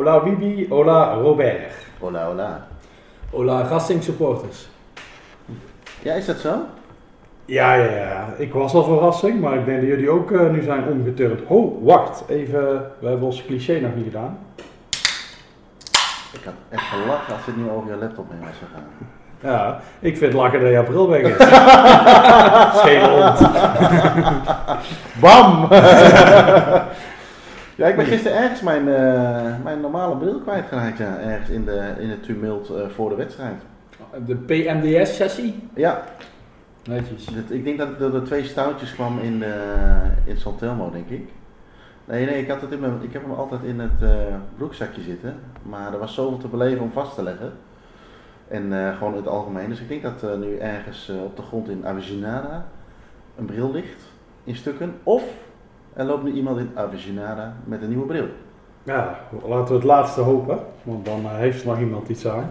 Hola Bibi, hola Robert. Hola, hola. Hola Racing supporters. Ja, is dat zo? Ja, ja, ja. Ik was al verrassing, maar ik denk dat jullie ook eh, nu zijn omgeturnd. Oh, wacht. Even, we hebben ons cliché nog niet gedaan. Ik had echt gelachen als het niet over je laptop heen was gegaan. Ja, ik vind lachen dat je april weg is. Schele hond. Bam! ja, ik ben gisteren ergens mijn, eh, mijn normale bril kwijtgeraakt. Ja, ergens in, de, in het tumult eh, voor de wedstrijd. De PMDS-sessie? Ja, Netjes. ik denk dat er er twee stoutjes kwam in, eh in Santelmo, denk ik. Nee, nee, ik, had het in mijn, ik heb hem altijd in het broekzakje zitten. Maar er was zoveel te beleven om vast te leggen. En gewoon in het algemeen. Dus ik denk dat er nu ergens op de grond in Avicenada een bril ligt in stukken. Of er loopt nu iemand in Avicenada met een nieuwe bril. Ja, laten we het laatste hopen, want dan eh, heeft er nog iemand iets aan.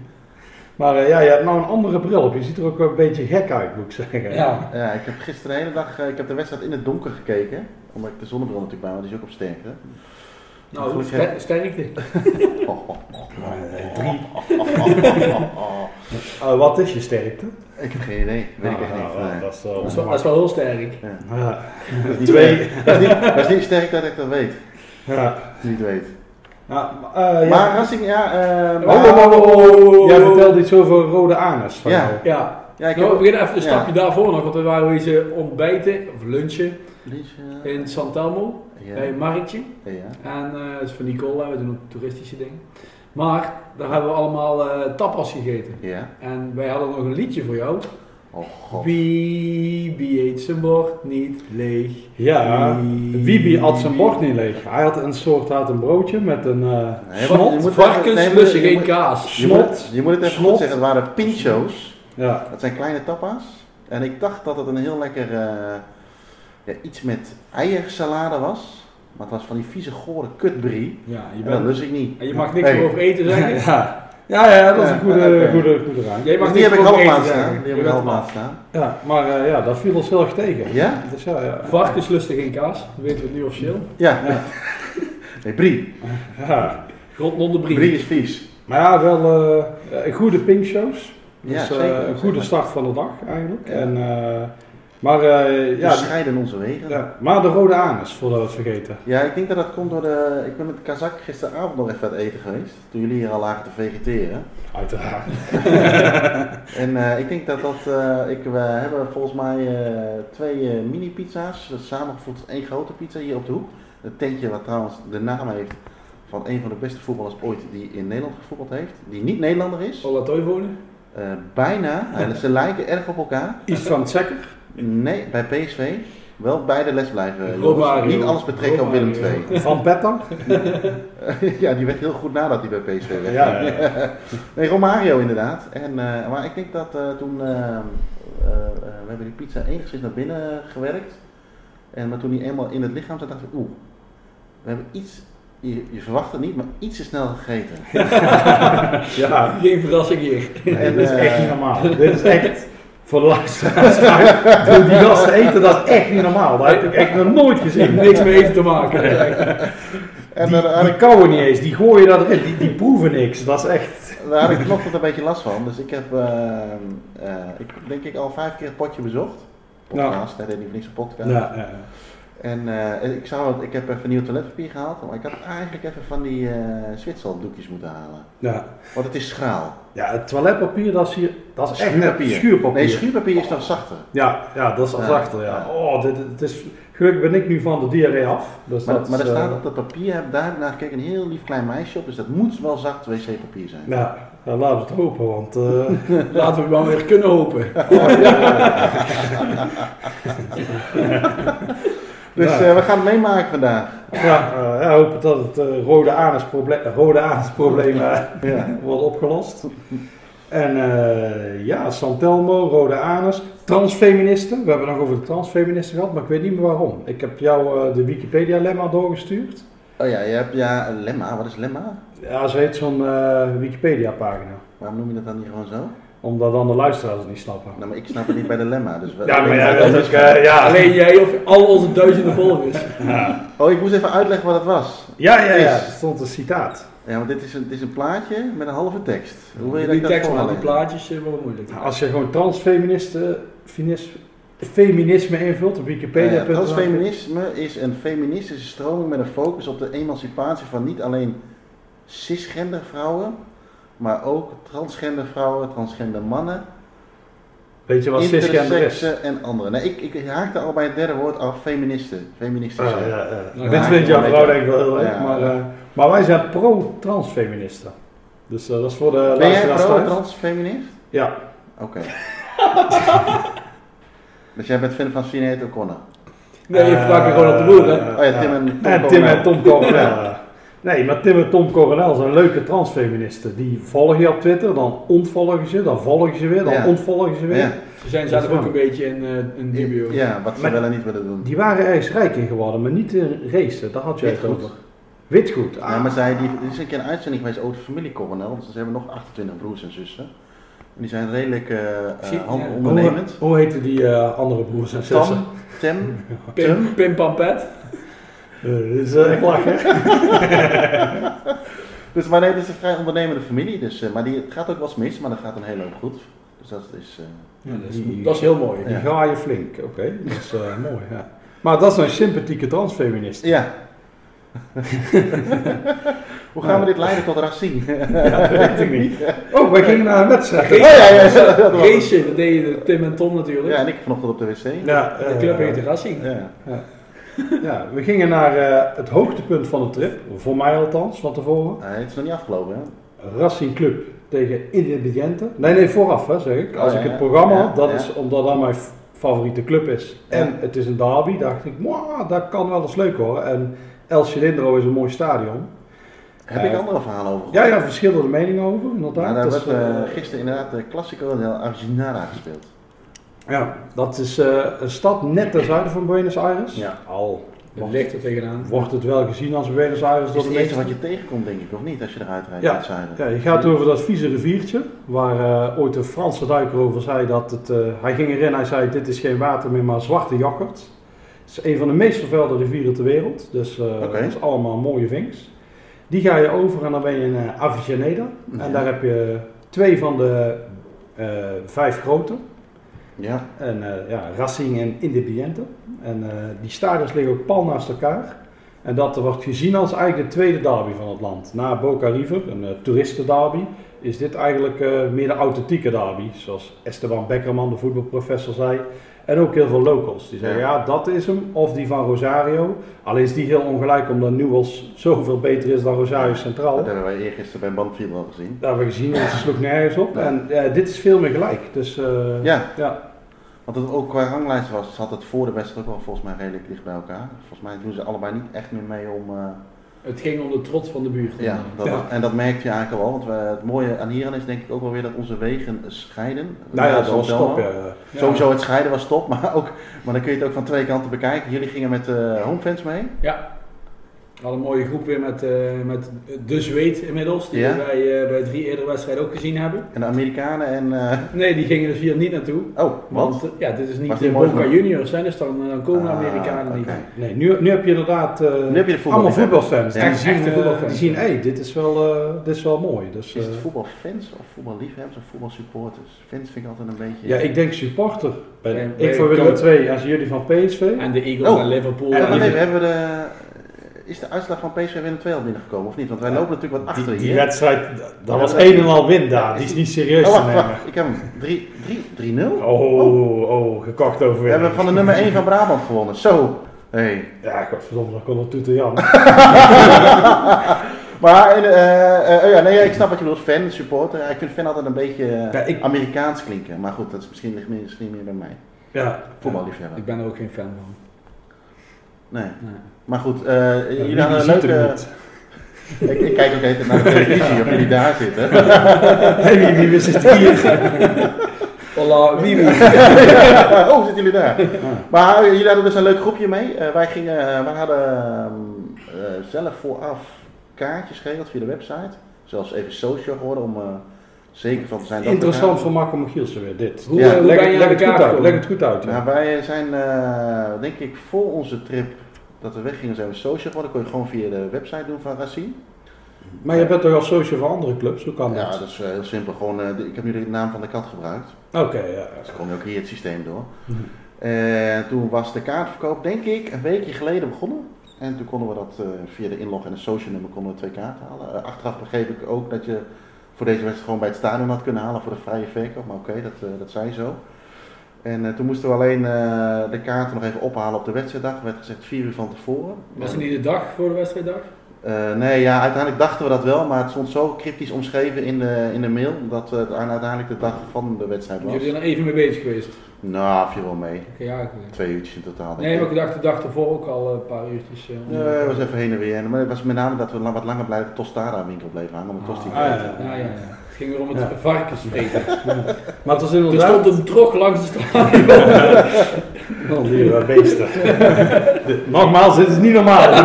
maar eh, ja, je hebt nou een andere bril op. Je ziet er ook een beetje gek uit, moet ik zeggen. Ja. Ja, ik heb gisteren de hele dag eh, ik heb de wedstrijd in het donker gekeken. Omdat ik de zonnebril natuurlijk bij me, die is ook op sterkte. Nou, ster- sterkte. Drie. Oh, oh. Eh, wat is je sterkte? Ik heb geen idee, weet ik Nou, echt niet. nou, Nee. dat is, wel Dat is, wel, dat is wel heel sterk. Ja. Ja. Dat is niet Twee. sterk. Dat is niet, dat is niet sterk dat ik dat weet. Ja. Niet weet. Ja, maar, eh, ja. Maar Racing, ja. eh, Oh, oh, oh, oh, oh. Jij vertelde iets over rode anus van Ja. jou. Ja. ja, ik Nou, we beginnen even een ja. stapje daarvoor nog, want we waren wezen ontbijten of lunchen eh, in Santelmo ja. bij een marktje. Ja. En eh dat is van Nicole, we doen ook toeristische dingen. Maar daar hebben we allemaal eh, tapas gegeten. Ja. En wij hadden nog een liedje voor jou. Oh god. Wie, wie eet zijn bord niet leeg? Ja, Wie- had zijn bord niet leeg. Hij had een soort had een broodje met een eh Nee, snot. Varkens geen kaas. Je moet, je moet het even Snot. goed zeggen, het waren pincho's. Ja, Dat zijn kleine tapas. En ik dacht dat het een heel lekker eh, ja, iets met eiersalade was. Maar het was van die vieze gore kutbrie. Ja, je, En dat bent, lust ik niet. en je mag niks over eten zeggen. ja. Ja, ja, dat is een goede, oké. goede, goede ruim. Jij mag die heb ik half laten staan. Die Je heb ik half laten staan. Ja, maar eh, ja, dat viel ons heel erg tegen. Ja? Dus ja, ja. Varkens lusten geen kaas, dat weten we nu officieel. Ja. Ja. Nee, brie. ja. Brie brie. is vies. Maar ja, wel eh, goede pinkshows. Dus Ja, eh, zeker. een goede start van de dag eigenlijk. En, eh, maar, eh, Ja, ja, scheiden onze wegen. Ja. ja, maar de rode anus, voordat we het vergeten. ik denk dat dat komt door de... Ik ben met Kazak gisteravond nog even uit eten geweest. Toen jullie hier al lagen te vegeteren. Uiteraard. En eh, ik denk dat dat... eh, ik, we hebben volgens mij twee eh, mini pizza's. Samengevoegd tot één grote pizza hier op de hoek. Een tentje wat trouwens de naam heeft van een van de beste voetballers ooit die in Nederland gevoetbald heeft. Die niet Nederlander is. Dat wonen? Eh, bijna. Ze lijken erg op elkaar. Istvan Zekker. Nee, bij PSV. Wel bij de les blijven. Romario. Niet alles betrekken op Willem. II. Van Petter. ja, die werd heel goed nadat hij bij PSV werd. Ja, ja, nee, Romario inderdaad. En, eh, maar ik denk dat eh, toen... eh, we hebben die pizza enigszins naar binnen gewerkt. En maar toen hij eenmaal in het lichaam zat, dachten we... Oeh, we hebben iets... Je, je verwacht het niet, maar iets te snel gegeten. Ja, Geen verrassing hier. nee, dit is echt niet normaal. dit is echt, voor de luisteraars, die gasten eten, dat is echt niet normaal. Dat heb ik echt nog nooit gezien. Niks mee eten te maken. En Die, had die kauwen niet eens, die gooien dat erin, die, die proeven niks. Dat is echt... daar had ik vanochtend een beetje last van. Dus ik heb, eh, eh, ik denk ik al vijf keer het potje bezocht. Podcast, hij deed niet voor niks een podcast. Ja, ja, En eh, ik, zou, het- ik heb even nieuw toiletpapier gehaald, maar ik had eigenlijk even van die eh Zwitserlanddoekjes moeten halen. ja. Want het is schraal. Ja, het toiletpapier, dat is, hier, dat is echt Schuurpapier. net schuurpapier. Nee, schuurpapier is nog zachter. Ja, ja, dat is al Ja, zachter, ja. ja. Oh, dit, dit is, gelukkig ben ik nu van de diarree af. Dus Maar, dat maar er staat eh, op dat papier, heb daar naar gekeken, een heel lief klein meisje op, dus dat moet wel zacht wc-papier zijn. Ja, Ja, laten we het hopen, want Laten we maar weer kunnen hopen. Dus Ja. eh, we gaan het meemaken vandaag. ja, ja, hopen dat het eh, rode anusprobleem, rode anusprobleem wordt opgelost. En ja, Santelmo, rode anus, transfeministen. We hebben het nog over de transfeministen gehad, maar ik weet niet meer waarom. Ik heb jou de Wikipedia-lemma doorgestuurd. Oh ja, je hebt ja, een lemma. Wat is lemma? Ja, zo heet zo'n Wikipedia-pagina. Waarom noem je dat dan niet gewoon zo? Omdat dan de luisteraars het niet snappen. Nou, maar ik snap het niet bij de lemma. Dus we- Ja, maar ja, dat is... eh, ja. Alleen jij of al onze duizenden volgers. Oh, ik moest even uitleggen wat het was. Ja, ja, ja, Is. er stond een citaat. Ja, want dit is een, dit is een plaatje met een halve tekst. Hoe wil je dat Die dat tekst met die plaatjes eh, worden moeilijk. Nou, Als je gewoon transfeministen, finis- feminisme invult op Wikipedia. Transfeminisme is een feministische stroming met een focus op de emancipatie van niet alleen cisgender vrouwen, maar ook transgender vrouwen, transgender mannen, Weet je wat cisgender is? intersexen en anderen. Nee, ik, ik haakte al bij het derde woord af, feministen. Feministische. Ah, ja, ja. Nou, Dit vindt jouw vrouw denk ik wel heel erg. Ja. Maar, eh, maar wij zijn pro-transfeministen. Dus eh, dat is voor de Ben jij pro-transfeminist? Ja. Oké. dus jij bent fan van Sinead O'Connor? Nee, je vraagt me gewoon op de boer, hè? Oh ja, Tim en Tom Tim en Tom Coronel. Nee, maar Tim en Tom Coronel zijn leuke transfeministen. Die volgen je op Twitter, dan ontvolgen ze, dan volgen ze weer, dan Ja. ontvolgen ze weer. Ja, Ze zijn zelf ook een beetje in, eh in dubio. ja, wat ze Maar- wel en niet willen doen. Die waren ergens rijk in geworden, maar niet in racen. Daar had je het Witgoed. over. Witgoed. Ah. Ja, maar zij, die, er is een keer een uitzending geweest over de familie Coronel, want ze hebben nog 28 broers en zussen. En die zijn redelijk eh eh, ja. ondernemend. Hoe, hoe heten die eh, andere broers en zussen? Tam, Tem, Pim, Pim Pampet. Eh, dit is eh, echt lachen. Dus maar nee, het is een vrij ondernemende familie. Dus, eh, maar die, het gaat ook wel eens mis, maar dat gaat een hele hoop goed. Dus dat is... eh, Ja, dat, is, Die- dat is heel mooi. Die Ja. graaien flink, oké. Dat is eh, mooi, ja. Maar dat zijn sympathieke transfeministen. ja. Hoe gaan we dit leiden tot Racine? Ja, dat weet ik niet. Oh, wij gingen naar een wedstrijd. Oh ja, ja, ja, dat dat deden Tim en Tom natuurlijk. Ja, en ik vanochtend op de wc. Ja, de club heette Racing. Ja. Ja, we gingen naar eh, het hoogtepunt van de trip. Voor mij althans, van tevoren. Eh, het is nog niet afgelopen, hè? Racing Club tegen Independiente. Nee, nee, vooraf hè, zeg ik. Als Oh, ik het programma ja, had, dat is omdat dat mijn favoriete club is. En het is een derby, dacht ik, "Mwah, dat kan wel eens leuk hoor. En El Cilindro is een mooi stadion. Heb ik Eh, andere verhalen over? Ja, ja, verschillende meningen over, inderdaad. Nou, daar Dat werd is, eh, gisteren inderdaad de Classico del Arginara gespeeld. Ja, dat is eh, een stad net ten zuiden van Buenos Aires. Ja. Al Dat ligt er tegenaan. wordt het wel gezien als Buenos Aires Dat door is de het eerste meesten. wat je tegenkomt, denk ik, of niet? Als je eruit rijdt Ja. zuiden. Ja, je gaat over dat vieze riviertje, waar eh, ooit een Franse duiker over zei dat het... eh, hij ging erin, hij zei dit is geen water meer, maar zwarte yoghurt. Het is een van de meest vervuilde rivieren ter wereld, dus eh dat is allemaal mooie vinks. Die ga je over en dan ben je in uh, Avellaneda. Ja. En daar heb je twee van de eh, vijf grote. Ja. En eh, ja, Racing en Independiente. En eh, die stadions liggen ook pal naast elkaar. En dat wordt gezien als eigenlijk de tweede derby van het land. Na Boca River, een uh, toeristenderby, is dit eigenlijk meer de authentieke derby. Zoals Esteban Beckerman, de voetbalprofessor, zei. En ook heel veel locals. Die zeggen, ja. Dat is hem. Of die van Rosario. Alleen is die heel ongelijk, omdat Newells zoveel beter is dan Rosario Centraal. Dat hebben wij eergisteren bij Banfield al gezien. Dat hebben we gezien, en ze sloeg nergens op. En eh, dit is veel meer gelijk. Dus eh, Ja, ja. want het ook qua ranglijst was, zat het voor de wedstrijd ook wel volgens mij redelijk dicht bij elkaar. Volgens mij doen ze allebei niet echt meer mee om... Het ging om de trots van de buurt. ja, dat, Ja. en dat merk je eigenlijk al wel. Want we, het mooie aan hierin is denk ik ook wel weer dat onze wegen scheiden. Nou ja, dat was top. Ja. Sowieso het scheiden was top, maar, ook, maar dan kun je het ook van twee kanten bekijken. Jullie gingen met eh homefans mee. Ja. We hadden een mooie groep weer met, eh, met de Zweet inmiddels, die Ja. we bij, eh, bij drie eerdere wedstrijden ook gezien hebben. En de Amerikanen en... eh, Nee, die gingen dus hier niet naartoe. oh, Want ja, dit is niet de Boca? Juniors, hè, dus dan, dan komen de Ah, Amerikanen niet. Nee, nu, nu heb je inderdaad eh, Nu heb je de voetbal allemaal voetbalfans. Ja. Die, zien, voetbalfans. die zien, hé, dit, is wel, eh, dit is wel mooi. Dus, Is het voetbalfans of voetballiefhebbers of voetbalsupporters? Fans vind ik altijd een beetje... ja, ik denk supporter. Bij- ik bij van Willem club. II en jullie van PSV. En de Eagles Oh. en Liverpool. En en dan hebben we de, is de uitslag van PSV Willem 2 al binnengekomen of niet? Want wij lopen natuurlijk wat achter die, die hier. wedstrijd, dat Ja, was een en al win daar. Die is niet serieus Oh, te nemen. wacht. Ik heb hem. 3 3 3-0. Oh, oh, gekocht over. We hebben van de nummer 1 van Brabant gewonnen. Zo. Hey. Ja, godverdomme, dan kon het toeten Jan. Maar eh, eh, ja, nee, ik snap wat je bedoelt, fan, supporter. Ja, ik vind fan altijd een beetje Ja, ik- Amerikaans klinken. Maar goed, dat is misschien, ligt meer, misschien meer bij mij. Ja, Voetballiefhebber. Ik ben er ook geen fan van. Nee. Nee. Maar goed, eh Ja, jullie hadden een leuke... Ik, ik kijk ook even naar de televisie of jullie daar zitten. Hey, wie, wie, wie zit hier? Hola, wie wie? oh, zitten jullie daar? Maar eh, jullie hadden dus een leuk groepje mee. Eh, wij, gingen, eh, wij hadden eh, zelf vooraf kaartjes geregeld via de website. Zelfs even social geworden om eh, zeker van te zijn dat Interessant voor Marco Michielsen weer, dit. Hoe, Ja. hoe leg, ben je leg aan het de goed uit, leg het goed uit. ja. Nou, wij zijn, eh, denk ik, voor onze trip dat we weggingen, zijn we social geworden. kon je gewoon via de website doen van Racine. Maar je bent toch al social voor andere clubs, hoe kan Ja, dat? dat is eh, heel simpel. Gewoon, eh, de- ik heb nu de naam van de kat gebruikt. Oké, ja. Dus kom je ook hier het systeem door. Mhm. En toen was de kaartverkoop, denk ik, een weekje geleden begonnen. En toen konden we dat eh, via de inlog en een social nummer konden we twee kaarten halen. Eh, achteraf begreep ik ook dat je voor deze wedstrijd gewoon bij het stadion had kunnen halen voor de vrije verkoop. Maar oké, dat, eh, dat zei zo. En eh, toen moesten we alleen eh, de kaarten nog even ophalen op de wedstrijddag. Er werd gezegd vier uur van tevoren. Was het niet de dag voor de wedstrijddag? Eh, nee, ja, uiteindelijk dachten we dat wel, maar het stond zo cryptisch omschreven in de, in de mail dat het uiteindelijk de dag van de wedstrijd was. Jullie zijn er even mee bezig geweest. Nou, viel wel mee. Ja. Twee uurtjes in totaal. Nee, maar ik dacht de dag ervoor ook al een paar uurtjes. Nee, het was even heen en weer. Maar het was met name dat we wat langer bij de Tostada winkel bleven hangen om een tosti te Ah, eten. Ja, ja, ja. Het ging weer om het Ja. varkensvreten. Maar het was Er stond een trog langs de straat. Oh, die eh, beesten. Dit- Nogmaals, dit is niet normaal.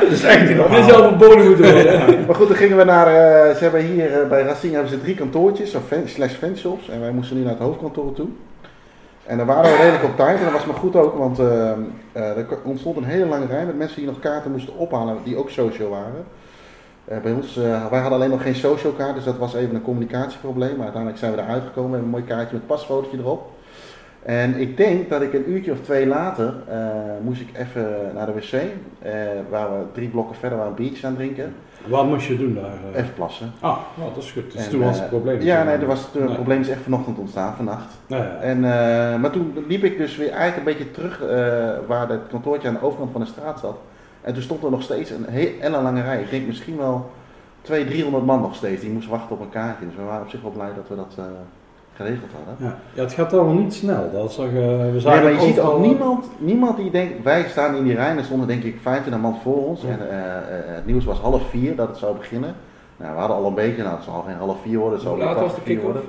Dit is echt niet Dit normaal. zou verboden moeten worden. Maar goed, dan gingen we naar, eh, ze hebben hier eh, bij Racing hebben ze drie kantoortjes, of fan, slash fanshops. En wij moesten nu naar het hoofdkantoor toe. En daar waren we redelijk op tijd en dat was maar goed ook, want eh, eh, er ontstond een hele lange rij met mensen die nog kaarten moesten ophalen, die ook social waren. Eh, bij ons, eh, wij hadden alleen nog geen social kaart, dus dat was even een communicatieprobleem. Maar uiteindelijk zijn we eruit gekomen, we hebben een mooi kaartje met pasfotootje erop. En ik denk dat ik een uurtje of twee later eh, moest ik even naar de wc, waar we drie blokken verder waren een biertje aan het drinken. Wat moest je doen daar? Even plassen. Ah, nou, dat is goed. Dus En, toen was het probleem. Ja, nee, er was, het Nee. probleem is echt vanochtend ontstaan, vannacht. Ja, ja. En, maar toen liep ik dus weer eigenlijk een beetje terug waar het kantoortje aan de overkant van de straat zat. En toen stond er nog steeds een hele lange rij. Ik denk misschien wel 200, 300 man nog steeds. Die moesten wachten op een kaartje. Dus we waren op zich wel blij dat we dat eh, geregeld hadden. Ja. ja, het gaat allemaal niet snel. Dat is toch, eh, we Nee, zagen maar je ziet ook niemand, niemand die denkt, wij staan in die rij en er stonden denk ik 25 man voor ons. Ja. En eh, eh, het nieuws was half vier dat het zou beginnen. Nou, we hadden al een beetje, nou het zal geen half vier worden, het zal laat was de kick-off? worden.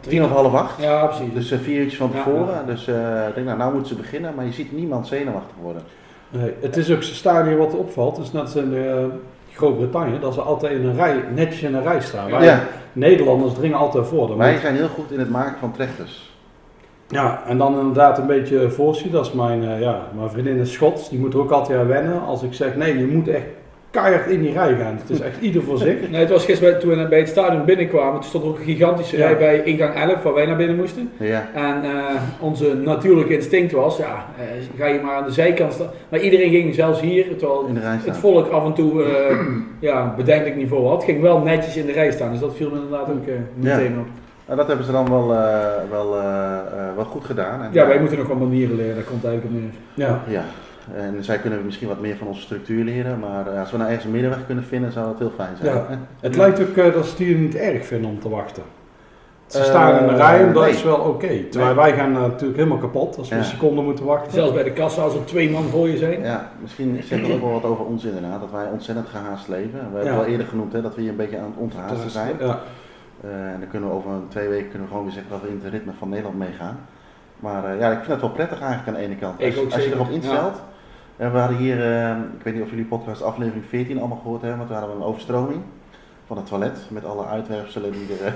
Tien of half acht. Ja, precies. Dus eh, vier uurtjes van tevoren. ja. Dus eh, ik denk, nou, nou moeten ze beginnen, maar je ziet niemand zenuwachtig worden. Nee, het is ook zo'n stadion wat opvalt. Het is net als in eh, Groot-Brittannië, dat ze altijd in een rij, netjes in een rij staan. Wij Ja, Nederlanders dringen altijd voor. Dan wij moet- zijn heel goed in het maken van trechters. Ja, en dan inderdaad een beetje voorzien. Dat is mijn, eh, ja, mijn vriendin is Schots, die moet er ook altijd aan wennen. Als ik zeg, nee, je moet echt keihard in die rij gaan. Het is echt ieder voor zich. Nee, het was gisteren bij- toen we bij het stadion binnenkwamen. Toen stond er ook een gigantische Ja. rij bij ingang 11 waar wij naar binnen moesten. Ja. En eh, onze natuurlijke instinct was, ja, eh, ga je maar aan de zijkant staan. Maar iedereen ging zelfs hier, terwijl In de rij het volk af en toe eh, ja, bedenkelijk niveau had, ging wel netjes in de rij staan. Dus dat viel me inderdaad ook meteen op. Nou, dat hebben ze dan wel, eh, wel, wel goed gedaan. En, Ja, wij moeten nog wat manieren leren, daar komt eigenlijk op neer. Ja. Ja, en zij kunnen misschien wat meer van onze structuur leren, maar eh, als we nou ergens een middenweg kunnen vinden, zou dat heel fijn zijn. Ja. Het lijkt ook eh, dat ze het hier niet erg vinden om te wachten. Ze Eh, staan in de rij en dat nee. is wel oké. Terwijl wij gaan eh, natuurlijk helemaal kapot als we Ja. een seconde moeten wachten. Zelfs bij de kassa als er twee man voor je zijn. Ja, misschien zegt dat ook wel wat over ons inderdaad, dat wij ontzettend gehaast leven. We hebben wel eerder genoemd hè, dat we hier een beetje aan het onthaasten zijn. ja. Eh, en dan kunnen we over twee weken kunnen we gewoon weer zeggen dat we in het ritme van Nederland meegaan. Maar eh, ja, ik vind het wel prettig eigenlijk aan de ene kant. Ik Als, ook als je erop instelt. En we hadden hier, eh, ik weet niet of jullie podcast aflevering 14 allemaal gehoord hebben, maar toen hadden we een overstroming van het toilet met alle uitwerpselen die er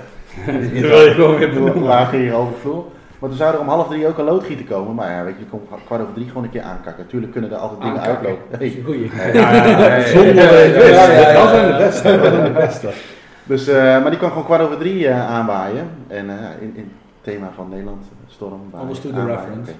eh, lagen hier over de vloer. Maar toen zou er om half drie ook een loodgieter komen. Maar ja, weet je, je komt kwart over drie gewoon een keer aankakken. Natuurlijk kunnen er altijd dingen uitlopen. Dat Hey. goeie. Eh, zijn de beste. Dat zijn de beste. Dus, eh, maar die kwam gewoon kwart over drie eh, aanwaaien. En eh, in, in het thema van Nederland, eh, storm. de aanwaaien, reference.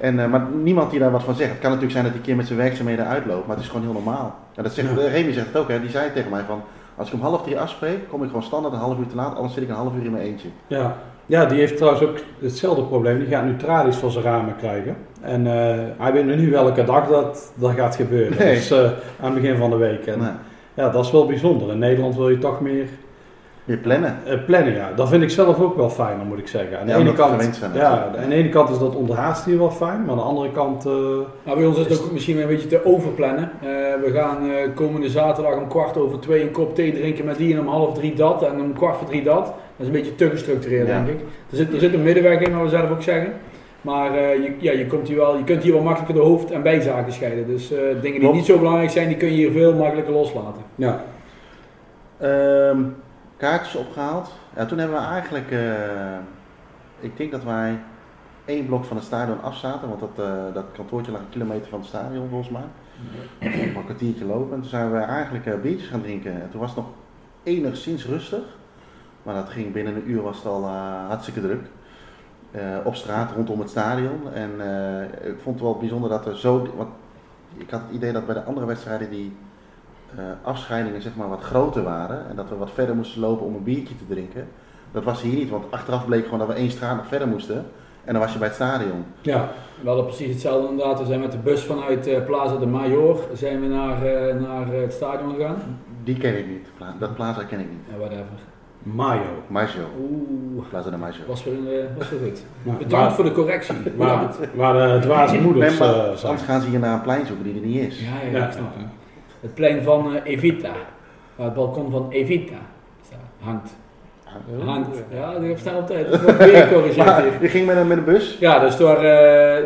En, eh, maar niemand die daar wat van zegt. Het kan natuurlijk zijn dat die keer met zijn werkzaamheden uitloopt, maar het is gewoon heel normaal. Ja, dat zegt, Ja. eh, Remy zegt het ook, hè. die zei tegen mij van, als ik om half drie afspreek, kom ik gewoon standaard een half uur te laat, anders zit ik een half uur in mijn eentje. Ja. ja, die heeft trouwens ook hetzelfde probleem. Die gaat nu tralies voor zijn ramen krijgen. En eh, hij weet nog niet welke dag dat, dat gaat gebeuren. Nee. Dus aan het begin van de week. En Nee. ja, dat is wel bijzonder. In Nederland wil je toch meer Weer plannen. eh, plannen. Ja. Dat vind ik zelf ook wel fijner, moet ik zeggen. Aan de, Ja, ene, kant, zijn ja, aan de ene kant is dat onderhaast hier wel fijn, maar aan de andere kant... eh, Nou, bij ons is het ook misschien een beetje te overplannen. Eh, we gaan eh, komende zaterdag om kwart over twee een kop thee drinken met die en om half drie dat en om kwart voor drie dat. Dat is een beetje te gestructureerd, Ja. denk ik. Er zit, er zit een middenweg in, maar we zelf ook zeggen. Maar eh, je, ja, je, komt hier wel, je kunt hier wel makkelijker de hoofd- en bijzaken scheiden. Dus eh, dingen die Klopt. niet zo belangrijk zijn, die kun je hier veel makkelijker loslaten. ja. Ehm, kaartjes opgehaald. Ja, toen hebben we eigenlijk, eh, ik denk dat wij één blok van het stadion afzaten, want dat, eh, dat kantoortje lag een kilometer van het stadion volgens mij. Nog een kwartiertje lopen en toen zijn we eigenlijk eh, biertjes gaan drinken. En toen was het nog enigszins rustig, maar dat ging binnen een uur was het al hartstikke druk. Op straat rondom het stadion. En ik vond het wel bijzonder dat er zo. Want ik had het idee dat bij de andere wedstrijden die afscheidingen zeg maar wat groter waren. En dat we wat verder moesten lopen om een biertje te drinken. Dat was hier niet, want achteraf bleek gewoon dat we één straat nog verder moesten. En dan was je bij het stadion. ja. We hadden precies hetzelfde inderdaad. We zijn met de bus vanuit eh, Plaza de Major zijn we naar, eh, naar eh, het stadion gegaan. Die ken ik niet. Pla- Dat plaza ken ik niet. Ja, whatever. Mayo. Maggio. Oeh, Plaza de Maggio. was weer, eh, was weer goed. Maar, Bedankt voor de correctie. waar, waar de dwaze moeders Nee, maar eh, zijn. anders gaan ze hier naar een plein zoeken die er niet is. Ja, ja, Ja. ik snap het. Plein van eh, Evita. Waar het balkon van Evita staat. hangt. Hangt. Ja, die staan op tijd. Dat wordt weer hier. je ging met een, met een bus. Ja, dus daar eh,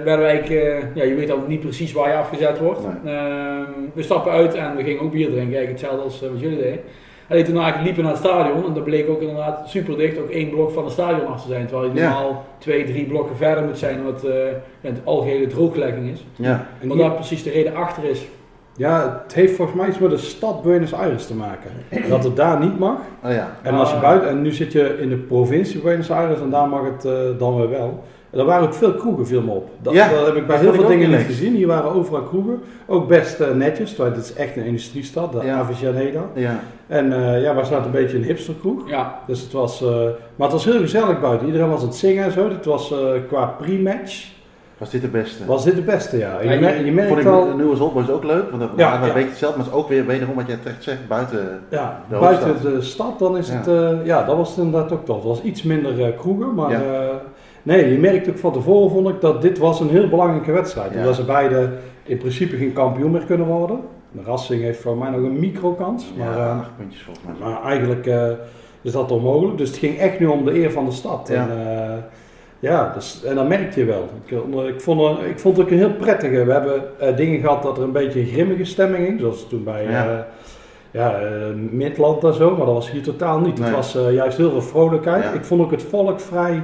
werden we eigenlijk, eh, ja, je weet al niet precies waar je afgezet wordt. Ehm, we stappen uit en we gingen ook bier drinken, eigenlijk hetzelfde als wat jullie deden. En toen eigenlijk liepen we naar het stadion en dat bleek ook inderdaad super dicht, ook één blok van het stadion af te zijn. Terwijl je Ja. normaal twee, drie blokken verder moet zijn, omdat eh, ja, het algehele drooglegging is. Ja. En Wat daar precies de reden achter is. Ja, het heeft volgens mij iets met de stad Buenos Aires te maken. Dat het daar niet mag. Oh ja. En als je Ah. buiten, en nu zit je in de provincie Buenos Aires en daar mag het eh, dan weer wel. En er waren ook veel kroegen, viel me op. Dat, Ja, dat heb ik bij heel veel dingen niet gezien. Hier waren overal kroegen. Ook best eh, netjes, terwijl het is echt een industriestad, de Ja. Avellaneda. Ja. En eh, ja, waar staat een beetje een hipsterkroeg. Ja, Dus het was, eh, maar het was heel gezellig buiten. Iedereen was aan het zingen en zo. Het was eh, qua pre-match, Was dit de beste? was dit de beste, ja. Ja, Je, je- mer- je Vond merkt ik al, de Nieuwe ook leuk, want dat Ja, waren we ja. een beetje hetzelfde, maar het is ook weer wederom wat jij terecht zegt, buiten. ja, de buiten hoofdstad. de stad, dan is Ja. het, eh, ja, dat was het inderdaad ook tof. Het was iets minder eh, kroegen, maar Ja. eh, nee, je merkt ook van tevoren, vond ik, dat dit was een heel belangrijke wedstrijd. Ja. Omdat ze beide in principe geen kampioen meer kunnen worden. De Rassing heeft voor mij nog een microkans, maar, ja, eh, acht puntjes volgens mij. maar eigenlijk eh, is dat onmogelijk. Dus het ging echt nu om de eer van de stad. Ja. En, eh, ja, dus, en dat merk je wel. Ik, eh, ik, vond, ik vond het ook een heel prettige. We hebben eh, dingen gehad dat er een beetje een grimmige stemming ging. Zoals toen bij Ja. eh, Midland en zo. Maar dat was hier totaal niet. Nee. Het was juist heel veel vrolijkheid. Ja. Ik vond ook het volk vrij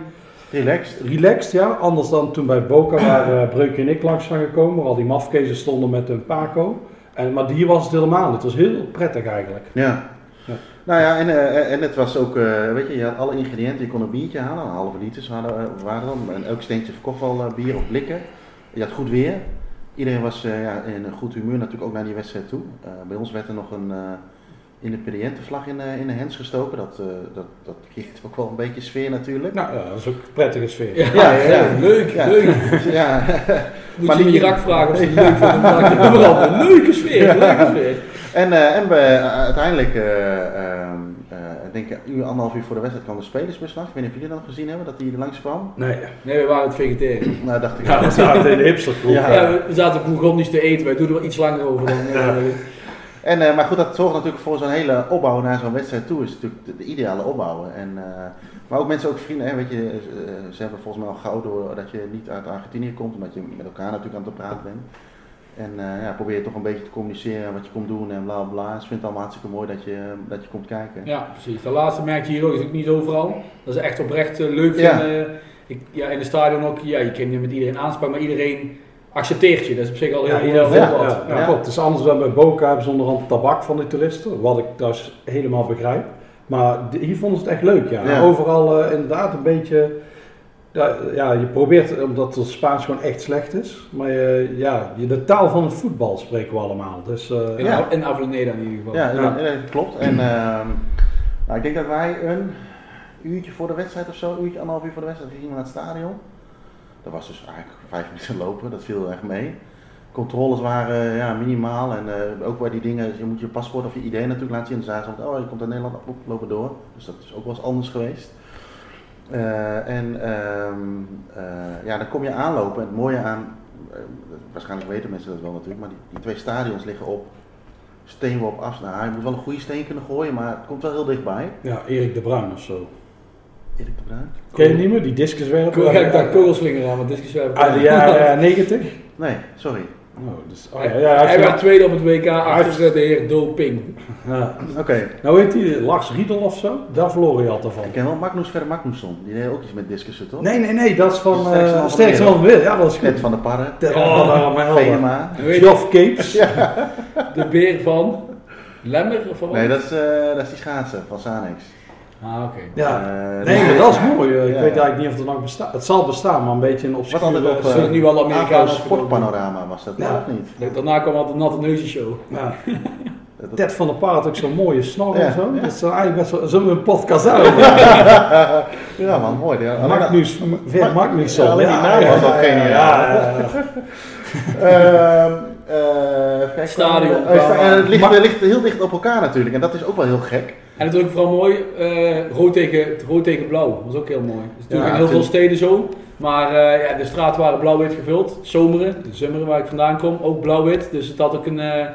Relaxed. relaxed. Ja. Anders dan toen bij Boca waar Breukje en ik langs zijn gekomen. Waar al die mafkezen stonden met een Paco. En, maar hier was het helemaal niet. Het was heel prettig eigenlijk. Ja. Ja. Nou ja, en, eh, en het was ook, eh, weet je, je had alle ingrediënten. Je kon een biertje halen, een halve liters waren, eh, waren dan. En elk steentje verkocht wel eh, bier of blikken. Je had goed weer. Iedereen was eh, ja, in een goed humeur natuurlijk ook naar die wedstrijd toe. Eh, bij ons werd er nog een uh, independiëntenvlag in, uh, in de hens gestoken. Dat, uh, dat, dat geeft ook wel een beetje sfeer natuurlijk. Nou ja, dat is ook een prettige sfeer. ja, Ja, ja, ja. leuk, Ja. leuk. ja, Moet Maar je in die- Irak vragen of ze het leuk vinden. Dan maak je overal een leuke sfeer, leuke sfeer. En, eh, en we, eh, uiteindelijk, eh, ehm, eh, ik denk een uur, anderhalf uur voor de wedstrijd kwam de spelersbus langs. Ik weet niet of jullie dat gezien hebben, dat die langs kwam. Nee, Nee, we waren het vegetariër. Nou, dacht ik. ja, we zaten in de hipsterkroeg. Ja. Ja, we- zaten Bourgondisch te eten, wij doen er wel iets langer over dan... eh, En, eh, maar goed, dat zorgt natuurlijk voor zo'n hele opbouw naar zo'n wedstrijd toe. Is natuurlijk de, de ideale opbouw. En, eh, maar ook mensen, ook vrienden, hè, weet je, ze hebben volgens mij al gauw door dat je niet uit Argentinië komt, omdat je met elkaar natuurlijk aan het praten bent. En eh, ja, probeer je toch een beetje te communiceren wat je komt doen en bla bla bla. Ze vinden het allemaal hartstikke mooi dat je, dat je komt kijken. Ja, precies. De laatste merk je hier ook, is ook niet overal. Dat is echt oprecht eh, leuk Ja. vinden. Ik, ja, in het stadion ook, ja, je kan niet met iedereen aanspraken, maar iedereen accepteert je. Dat is op zich al heel Ja, heel ja, wat. ja, klopt. Het is anders dan bij Boca hebben ze onderhand tabak van die toeristen, wat ik dus helemaal begrijp. Maar de- hier vonden ze het echt leuk, ja. Ja. Overal eh, inderdaad een beetje, ja, ja, je probeert, omdat het Spaans gewoon echt slecht is, maar je, ja, je, de taal van het voetbal spreken we allemaal. Dus eh, In, Ja. in Avellaneda in ieder geval. Ja, dat klopt. En ehm, nou, ik denk dat wij een uurtje voor de wedstrijd of zo, een uurtje, anderhalf uur voor de wedstrijd, gingen we naar het stadion. Dat was dus eigenlijk vijf minuten lopen, dat viel erg mee. controles waren ja, minimaal. En eh, ook bij die dingen, je moet je paspoort of je ID natuurlijk laten zien. En dan zagen ze, oh je komt naar Nederland, op, lopen door. Dus dat is ook wel eens anders geweest. Eh, en ehm, eh, ja, dan kom je aanlopen. En het mooie aan, eh, waarschijnlijk weten mensen dat wel natuurlijk, maar die, die twee stadions liggen op steenworp afstand. Nou, je moet wel een goede steen kunnen gooien, maar het komt wel heel dichtbij. Ja, Erik de Bruin of zo. Erik de Bruin? Ken je het niet meer? Die discuswerper? Ik heb daar kogelslinger aan, want wel. Uit de jaren 90? Nee, sorry. Oh, dus, oh, Hij, ja, ja, hij hij werd tweede op het WK achter heeft- de heer Doping. ja. Oké. Nou weet hij, Lars Riedel of zo? Daar verloor je altijd van. Ik ken wel Magnus Verre Magnusson. Die deed ook iets met discussen, toch? Nee, nee, nee, dat is van Sterkste man uh, van Sterkste de man van de wereld. Ja, dat is van der Parre. Te- Oh, Capes. de beer van Lemmer of van? Nee, dat is, eh, dat is die schaatsen van Sanex. Ah, oké. Ja. Eh, Nee, maar dat is mooi. eh, Ik Ja. weet eigenlijk niet of het nog bestaat. Het zal bestaan, maar een beetje een obscure... Wat altijd op zijn nu wel uh, Amerikaans sportpanorama was dat, Ja. of niet? Daarna kwam altijd de Natte Neuzen show. Ja. Dat- Ted van der Paard ook zo'n mooie snor Ja, en zo. ja. Dat is eigenlijk best wel... Een podcast houden? ja man, mooi. Ja, Magnus, Ver Magnusson. Ja, alleen die kijken. Stadion. Eh, sta- en het ligt, het heel dicht op elkaar natuurlijk. En dat is ook wel heel gek. En het is ook vooral mooi, eh, rood, tegen, rood tegen blauw. Dat is ook heel mooi. Dat is natuurlijk in heel veel het- steden zo. Maar eh, ja, de straten waren blauw-wit gevuld. Zomeren, de Zummeren waar ik vandaan kom, ook blauw-wit. Dus het had ook een, eh,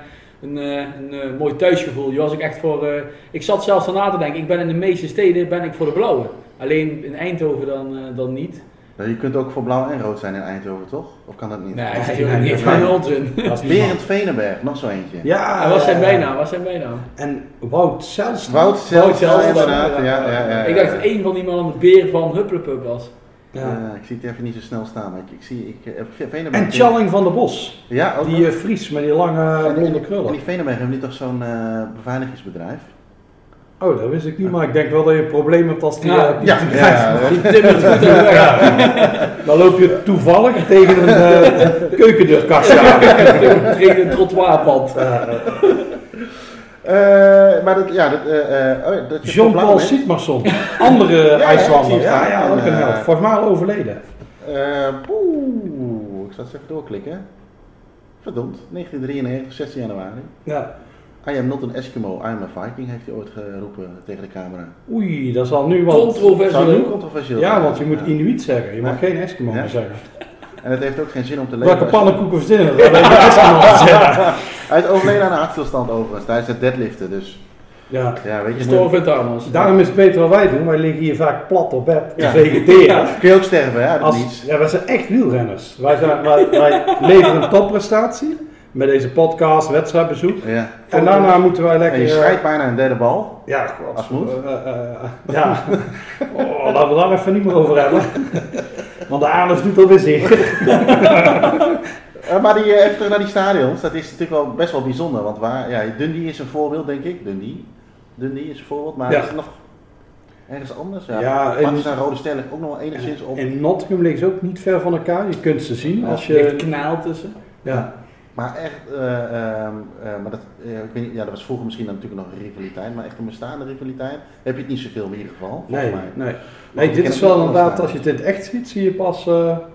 een, een mooi thuisgevoel. Je was ook echt voor... ik zat zelfs erna te denken, ik ben in de meeste steden ben ik voor de blauwe. Alleen in Eindhoven dan, dan niet. Je kunt ook voor blauw en rood zijn in Eindhoven, toch? Of kan dat niet? Nee, dat is niet. Geen onzin. Dat is niet Berend Venenberg, nog zo eentje. Ja, En wat zijn bijnaam? Wat zijn bijnaam? En Wout Zelst. Wout inderdaad. ja. Ja, ja, ja, Ik dacht dat één van die mannen de beer van Hupplepup was. Ja. Ja, ik zie het even niet zo snel staan, maar ik, ik zie... Ik, eh, Venenberg... En Challing van der Bos. Ja, ook Die eh, Fries met die lange blonde En krullen. die Venenberg hebben die toch zo'n eh, beveiligingsbedrijf? Oh, dat wist ik niet, maar ik denk wel dat je een probleem hebt als die... Ja, eh, die ja, ja, ja. Die timmert goed weg. Dan loop je toevallig tegen een eh keukendeurkastje aan. Tegen een trottoirpad. Eh, maar dat, ja, dat, eh, eh, oh, dat je Jean-Paul. Sietmarsson, andere ja, ik IJslander. het Ja, ja, ook een En, eh, held. Volgens mij al overleden. Eh, Poeh, ik zal eens even doorklikken. Verdomd, 1993, 16 januari. Ja. I am not an Eskimo, I am a Viking, heeft hij ooit geroepen tegen de camera. Oei, dat zal nu wel... Controversieel. controversieel Ja, want je moet Ja. Inuit zeggen. Je mag Ja. geen Eskimo Ja. meer zeggen. En het heeft ook geen zin om te leven. Welke pannenkoeken verzinnen. Hij is overleden aan een hartstilstand overigens, tijdens het deadliften. Dus Ja. ja, weet je, Thanos. Daarom is het beter wat wij doen. Wij liggen hier vaak plat op bed te Ja. vegeteren. kun je ook sterven, hè, Als, niets. ja, wij zijn echt wielrenners. Wij, zijn, wij, wij leveren een topprestatie met deze podcast, wedstrijdbezoek. Ja. En daarna moeten wij En lekker... je eh, bijna een derde bal. Ja, god. Als moet. eh, eh, ja. Oh, laten we daar even niet meer over hebben. Want de anus doet alweer zeer. Maar die, eh, even terug naar die stadions, dat is natuurlijk wel best wel bijzonder. Want waar, ja, Dundee is een voorbeeld, denk ik. Dundee. Dundee is een voorbeeld, maar Ja. is het nog ergens anders? Ja, Ja, en- en Rode Ster ligt ook nog wel enigszins op. En Nottingham liggen ze ook niet ver van elkaar. Je kunt ze zien Ja, als Er ligt je... kanaal tussen. Ja. Maar echt, eh, maar dat, eh, ik weet niet, ja, dat was vroeger misschien natuurlijk nog een rivaliteit, maar echt een bestaande rivaliteit heb je het niet zoveel in ieder geval, volgens Nee, mij. nee. Nee dit is wel inderdaad, als je het in het echt ziet, zie je pas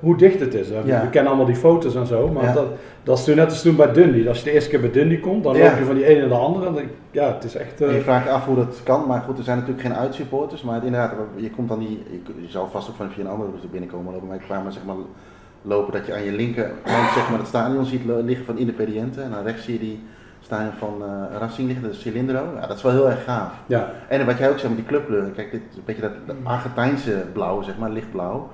hoe dicht het is. Ja. We kennen allemaal die foto's en zo, maar Ja. dat, dat is toen net als toen bij Dundee. Als je de eerste keer bij Dundee komt, dan Ja. loop je van die ene naar de andere. En dan, ja, het is echt... je vraagt je af hoe dat kan, maar goed, er zijn natuurlijk geen uitsupporters, maar het, inderdaad, je komt dan die, je, je zal vast ook van via een andere route binnenkomen lopen, maar ik kwam maar zeg maar lopen dat je aan je linkerhand zeg maar het stadion ziet liggen van Independiente en aan rechts zie je die stadion van eh Racing liggen, de Cilindro. Ja, dat is wel heel erg gaaf. ja. En wat jij ook zegt met die clubkleuren, kijk, dit is een beetje dat, dat Argentijnse blauw, zeg maar, lichtblauw.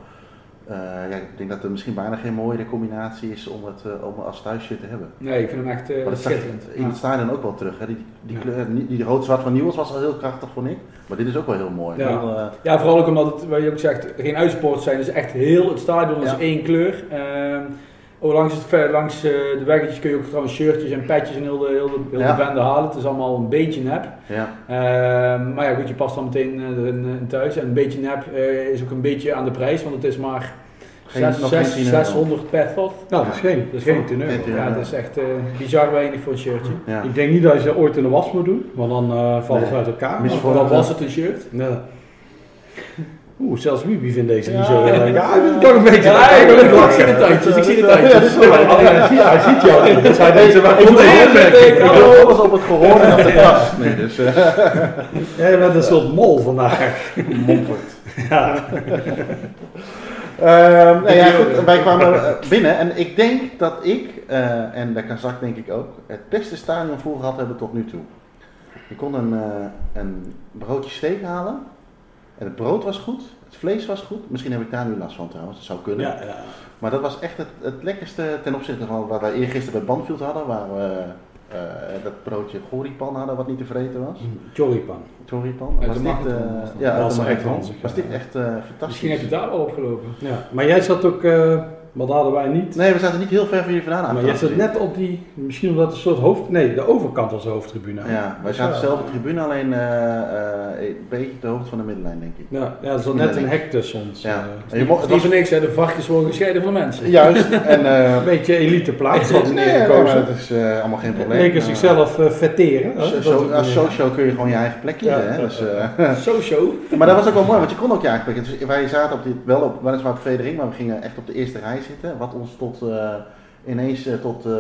Eh, ja, ik denk dat er misschien bijna geen mooiere combinatie is om het uh, om als thuisshirt te hebben. Nee, ik vind hem echt uh, maar dat zag schitterend. in het stadion ook wel terug. Hè? Die, die, Ja. kleur, die, die rood-zwart van Nieuws was al heel krachtig, vond ik. Maar dit is ook wel heel mooi. Ja. Heel, ja, vooral ook omdat het, wat je ook zegt, geen uitsporters zijn. Dus echt heel het stadion is één kleur. Oh, langs, het, langs uh, de weggetjes kun je ook trouwens shirtjes en petjes en heel de, heel de, heel Ja. de bende halen. Het is allemaal een beetje nep. ja. Uh, maar ja, goed, je past dan meteen erin, in thuis. En een beetje nep is ook een beetje aan de prijs, want het is maar Geen, Zes- nog zes- geen 10 euro. 600 per. Nou, dat is geen, dat is geen 10 euro. Geen 10 Ja, dat is echt uh, bizar weinig voor een shirtje. Ja. Ik denk niet dat je ze ooit in de was moet doen, want dan uh, Nee. ze uit elkaar. Mis- Of, voor Wat eh, was het een shirt? Ja. Oeh, zelfs Wiebe vindt deze niet Ja. zo heel erg. Ja, ik vind het toch een beetje... Ja, ik, ik, ik zie de tandjes, ik zie de tandjes. Ja, hij ziet jou. Dus hij Ik waar ik ik doe alles op het gehoor en op de kast. Nee, dus eh Jij bent een soort mol vandaag. Montfort. Ja. Ehm, nou ja, goed, wij kwamen eh, binnen en ik denk dat ik, eh, en de Kazak denk ik ook, het beste stadionvoer gehad hebben tot nu toe. Je kon een, eh, een broodje steak halen en het brood was goed, het vlees was goed. Misschien heb ik daar nu last van trouwens, dat zou kunnen. Ja, ja. Maar dat was echt het, het lekkerste ten opzichte van wat wij eergisteren bij Banfield hadden, waar we eh, dat broodje goripan hadden wat niet te vreten was. Choripan. Choripan. Uit Was de dit, Magneton eh, was dat. ja, Was Was dit echt eh, fantastisch. Misschien heb je daar wel opgelopen. Ja. Maar jij zat ook, eh maar dat hadden wij niet. Nee, we zaten niet heel ver van jullie vandaan. Maar jij achteraf zat net op die, misschien omdat het een soort hoofd, nee, de overkant was de hoofdtribune. Ja, wij zaten zelf op de tribune, alleen eh, eh, een beetje de hoogte van de middenlijn, denk ik. Ja, ja er zat net een hek tussen ons. Ja. En je mocht, Het is was voor niks, hè. de varkens worden gescheiden van de mensen. juist, en eh een beetje elite plaats nee, nee, maar gekozen. dat is allemaal geen probleem. Leken Eh, zichzelf dat zo- het Als meneer- socio kun je gewoon je eigen plek kiezen. Ja, hè? Dus, zo. maar dat was ook wel mooi, want je kon ook je eigen plek kiezen. Dus wij zaten op dit, wel op, weliswaar op maar we gingen echt op de eerste rij zitten. Wat ons tot, eh, ineens eh, tot eh,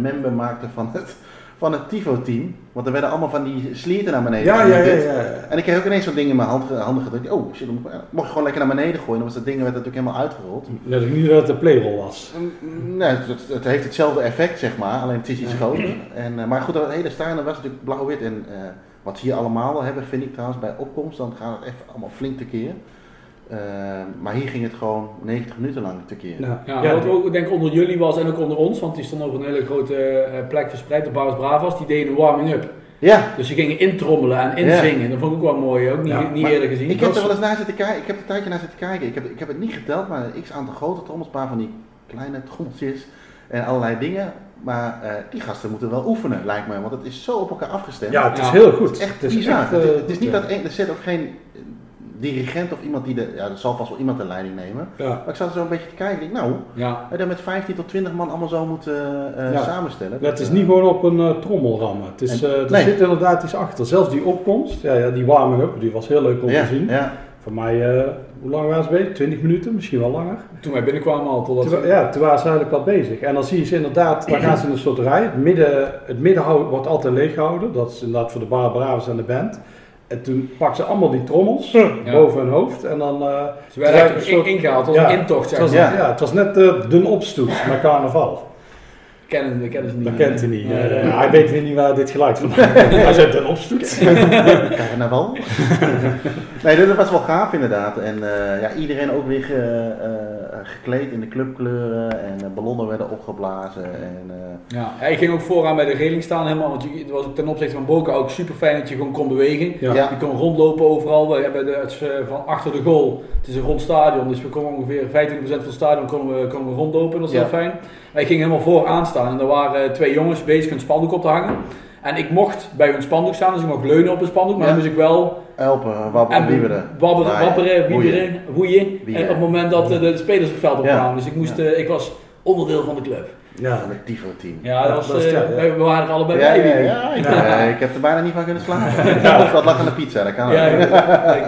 member maakte van het, van het Tifo-team. Want er werden allemaal van die slierten naar beneden Ja, ja, ja, ja. En ik kreeg ook ineens zo'n ding in mijn hand, handen gedrukt. Oh shit, mocht je gewoon lekker naar beneden gooien. Dan was dat ding werd natuurlijk helemaal uitgerold. Net ook niet dat het een playrol was. Mm, Nee, het, het- heeft hetzelfde effect, zeg maar, alleen het is iets groter. En, maar goed, dat hele stadion was natuurlijk blauw-wit. En wat ze hier allemaal hebben, vind ik trouwens, bij opkomst, dan gaat het even allemaal flink tekeer. Eh maar hier ging het gewoon 90 minuten lang tekeer. Ja, Ja, ja, wat ook denk ik onder jullie was en ook onder ons, want die stonden op een hele grote eh, plek verspreid, de Baris Bravas, die deden een warming-up. Ja, Dus ze gingen intrommelen en inzingen. Dat vond ik ook wel mooi, ook niet, Ja, niet maar eerder gezien. ik heb er was- wel eens naar zitten kijken. Ik heb er een tijdje naar zitten kijken. Ik heb, ik heb het niet geteld, maar een x aantal grote trommels, een paar van die kleine trommeltjes en allerlei dingen. Maar eh, die gasten moeten wel oefenen, lijkt mij, want het is zo op elkaar afgestemd. ja, het is Ja. heel goed. Het is echt Het is echt, het, eh, is- het is goed, niet ja. dat één, er zit ook geen dirigent of iemand die de, ja, er zal vast wel iemand de leiding nemen. Ja. Maar ik zat er zo een beetje te kijken, ik denk, nou, Ja, dat met 15 tot 20 man allemaal zo moeten eh, Ja. samenstellen. Het is Dat, niet eh, gewoon op een eh, trommel rammen. Het is, En- eh, er nee. zit inderdaad iets achter. Zelfs die opkomst, ja, ja, die warming-up, die was heel leuk om ja, te zien. ja. Voor mij, eh, hoe lang waren ze bezig? 20 minuten, misschien wel langer. toen wij binnenkwamen al, totdat Toen, ze- ja, toen waren ze eigenlijk al bezig. En dan zie je ze inderdaad, dan gaan ze in een soort rij. Het midden, het midden wordt altijd leeg gehouden. Dat is inderdaad voor de Bar Bravos en de band. En toen pakten ze allemaal die trommels Ja. boven hun hoofd. En dan... eh, Ze werden eigenlijk soort- in- ingehaald als Ja. een intocht, zeg het was. Ja. ja. het was net eh, de opstoet met carnaval. Kennen, dat kennen ze niet. Dat kent hij niet. Eh, hij weet weer niet waar dit geluid vandaan komt. Hij zegt een opstoet. Carnaval. nee, dat was wel gaaf inderdaad. En eh, ja, iedereen ook weer ge- eh, gekleed in de clubkleuren en eh, ballonnen werden opgeblazen. En, eh, Ja, ja, ik ging ook vooraan bij de reling staan helemaal, want je- het was ten opzichte van Boca ook super fijn dat je gewoon kon bewegen. Ja. Ja. Je kon rondlopen overal. We hebben de, het eh, van achter de goal. Het is een rond stadion, dus we konden ongeveer 25% van het stadion konden we, konden we rondlopen. Dat is Ja. heel fijn. Ik ging helemaal vooraan staan en er waren eh, twee jongens bezig een spandoek op te hangen. En ik mocht bij hun spandoek staan, dus ik mocht leunen op een spandoek, maar Ja. dan moest ik wel Elpen, wapperen, en wieberen. wapperen, wapperen, wieberen, woeien. En op het moment dat eh, de, de spelers op het veld Ja. opkwamen. Dus ik, moest, Ja. eh, ik was onderdeel van de club. Ja. Van het Tifo-team. Ja, dat was, dat eh, we waren er allebei Ja, bij. ja, ik, Ja. eh, ik heb er bijna niet van kunnen slapen. Of dat lag aan de pizza, dat kan ook.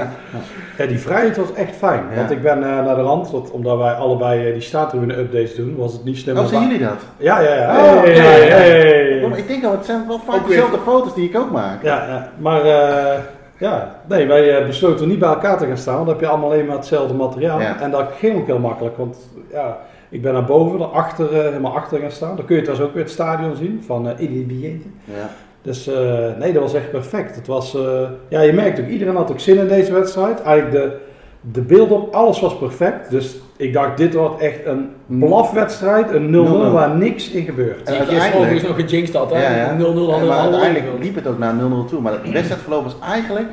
Ja, die vrijheid was echt fijn. Ja. Want ik ben eh, naar de rand, want, omdat wij allebei eh, die staattribune updates doen, was het niet slim. Oh, zien jullie dat? Ja, ja, ja. Oh, Hey, hey, ik denk al, het zijn wel vaak dezelfde foto's die ik ook maak. Ja, ja. maar eh, ja, nee, wij besloten niet bij elkaar te gaan staan, want dan heb je allemaal alleen maar hetzelfde materiaal. Ja. En dat ging ook heel makkelijk, want ja, ik ben naar boven, daarachter, eh, helemaal achter gaan staan. Dan kun je trouwens ook weer het stadion zien van uh, Ja. Dus eh, nee, dat was echt perfect. Het was, eh, ja, je merkt ook, iedereen had ook zin in deze wedstrijd. Eigenlijk de, de beelden op, alles was perfect. Dus ik dacht, dit wordt echt een blafwedstrijd, een 0-0 0-0. waar niks in gebeurt. En uiteindelijk- overigens nog gejinxed had, hè? Ja, ja. 0-0 hadden we uiteindelijk liep het ook naar 0-0 toe. Maar het wedstrijdverloop was eigenlijk,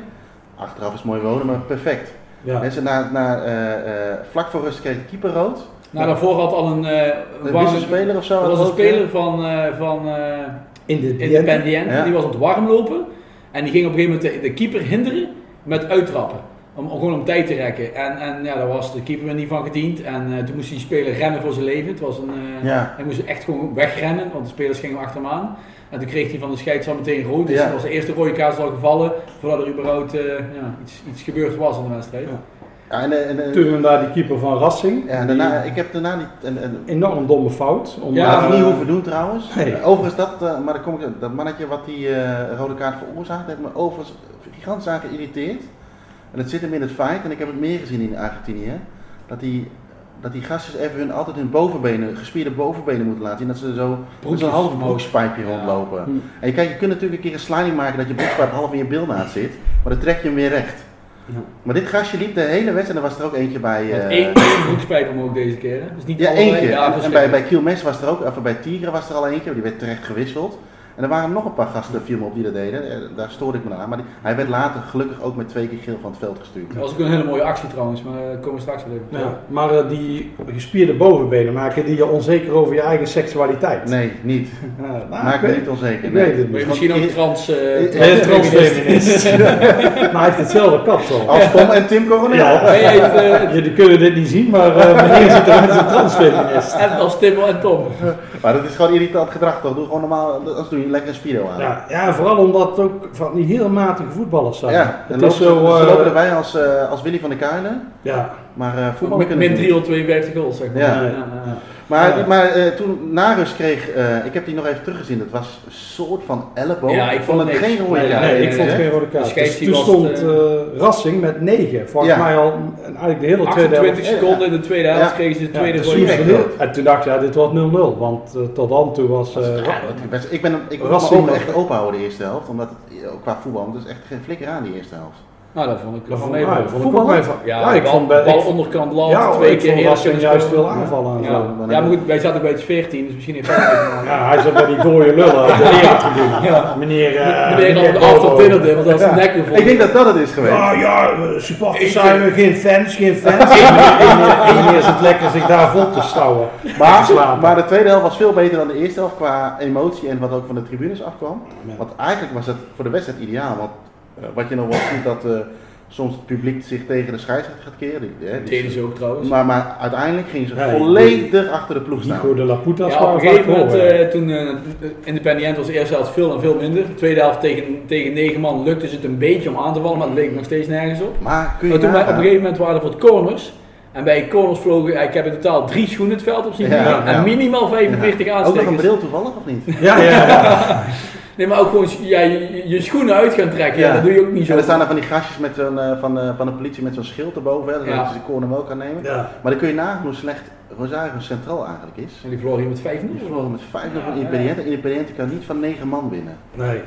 achteraf is mooi wonen, maar perfect. Ja. Mensen na, na, eh, eh, vlak voor rust kreeg de keeper rood. Nou, daarvoor had al een... eh De warm- wisselspeler of zo. Had was een speler van, eh van eh de Independiente, Ja. die was aan het warm lopen. En die ging op een gegeven moment de, de keeper hinderen met uittrappen. Om, gewoon om tijd te rekken. En, en ja, daar was de keeper niet van gediend. En eh, toen moest die speler rennen voor zijn leven. Het was een, eh, Ja. Hij moest echt gewoon wegrennen, want de spelers gingen achter hem aan. En toen kreeg hij van de scheidsrechter meteen rood. Dus Ja. dat was de eerste rode kaart al gevallen voordat er überhaupt eh, ja, iets, iets gebeurd was in de wedstrijd. Ja. En, eh, en, en- Toen inderdaad die keeper van Racing. ja, en daarna, ik heb daarna niet... En, en, Enorm domme fout. Om, Ja, dat eh, niet hoeven doen trouwens. Nee. Eh, Overigens, dat, eh, maar dan kom ik, dat mannetje wat die eh, rode kaart veroorzaakt, heeft me overigens gigantisch aan geïrriteerd. En het zit hem in het feit, en ik heb het meer gezien in Argentinië, dat die, dat die gastjes even hun, altijd hun bovenbenen, gespierde bovenbenen moeten laten zien. Dat ze zo met zo'n half broekspijpje Ja. rondlopen. Hm. En kijk, je kunt natuurlijk een keer een sliding maken dat je broekspijp half in je bilnaad zit, maar dan trek je hem weer recht. Ja. Maar dit gastje liep de hele wedstrijd, en er was er ook eentje bij... Met eh, één, één broekspijp omhoog deze keer. Hè? Dus niet ja, eentje. Ja, en, bij, bij Kielmes was er ook, of bij Tigre was er al eentje, die werd terecht gewisseld. En er waren nog een paar gasten, viel me op, die dat deden. Eh, Daar stoorde ik me aan. Maar die- hij werd later gelukkig ook met twee keer geel van het veld gestuurd. Dat was ook een hele mooie actie trouwens, maar daar komen we straks wel even. Ja, maar eh, die gespierde bovenbenen maken die je onzeker over je eigen seksualiteit. Nee, niet. Ja, nou, Maak ik me weet- niet onzeker. ik nee. weet het Maar niet. misschien ook trans... eh, Eh, transfeminist. maar hij heeft hetzelfde kapsel. Als Tom en Tim Coronel. Ja. Eh, Jullie kunnen dit niet zien, maar eh, meneer ziet eruit als een transfeminist. en als Tim en Tom. Maar dat is gewoon irritant gedrag toch? Doe gewoon normaal, anders doe je lekker een spido aan. Ja, ja, vooral omdat het ook van die heel matige voetballers zijn. Ja, het en is lopen, zo... ze eh, lopen erbij als, eh, als Willy van der Kuilen, ja, maar eh kunnen min ze niet. 352 goals, zeg maar. Ja. Ja. Maar, Ja. maar eh, toen Narus kreeg, eh, ik heb die nog even teruggezien, dat was een soort van elleboog. Ja, ik vond het geen rode Nee, kaart. nee, nee, ik vond nee. geen rode kaart. Dus toen was stond het, eh, Rassing met 9. Volgens Ja. mij al en eigenlijk de hele tweede 28 helft. seconden in de tweede helft Ja. kregen ze de tweede dus rode kaart. het En toen dacht ik, ja, dit wordt 0-0. Want tot dan toe was... eh, ik ben ik was- echt open houden de eerste helft, omdat het qua voetbal, want het is echt geen flikker aan die eerste helft. Nou, dat vond ik dat wel vond, mee. ja, dat vond ik ook Voetballen? mee van. Ja, Ja, ik bal, vond bij... bal onderkant land, Ja, twee ik keer eerder Racing kunnen juist veel aanvallen aan. Ja, zo. ja, maar goed, wij zaten bij het 14, dus misschien heeft hij het Ja, hij zat bij die dode lullen de. Ja. Meneer... eh, Meneer meneer after dinner dit, want dat Ik denk dat dat het is geweest. Ah ja, eh, supporters Ik- zijn we, geen fans, geen fans. Eén is het lekker zich daar vol te stouwen. Maar, maar de tweede helft was veel beter dan de eerste helft qua emotie en wat ook van de tribunes afkwam. Want eigenlijk was het voor de wedstrijd ideaal. Want wat je nog wel ziet dat eh, soms het publiek zich tegen de scheidsrechter gaat keren. Die, hè, deden ze ook trouwens. maar, maar uiteindelijk gingen ze Ja, volledig achter de ploeg staan. Nico de la Putas Ja, op een gegeven moment, eh, toen eh Independiente was de eerste helft veel en veel minder. De tweede helft tegen, tegen negen man lukte het een beetje om aan te vallen, maar het leek nog steeds nergens op. Maar kun je Maar toen wij op een gegeven moment waren er voor het corners. En bij corners vlogen, ik heb in totaal drie schoenen het veld op zien Ja, vliegen. ja. En minimaal 45 Ook nog een aanstekers. bril toevallig of niet? Ja, ja, ja. Nee, maar ook gewoon ja, je, je schoenen uit gaan trekken. Ja. Ja. dat doe je ook niet zo. En er staan er van die gastjes met zo'n, eh, van, eh, van de politie met zo'n schild erboven, hè, zodat Ja. je de corner wel kan nemen. ja. Maar dan kun je nagaan hoe slecht Rosario Centraal eigenlijk is. En die verloren hier met 5-0. Die verloren met 5 Ja, van ja. Independiente. Independiente kan niet van 9 man winnen. Nee.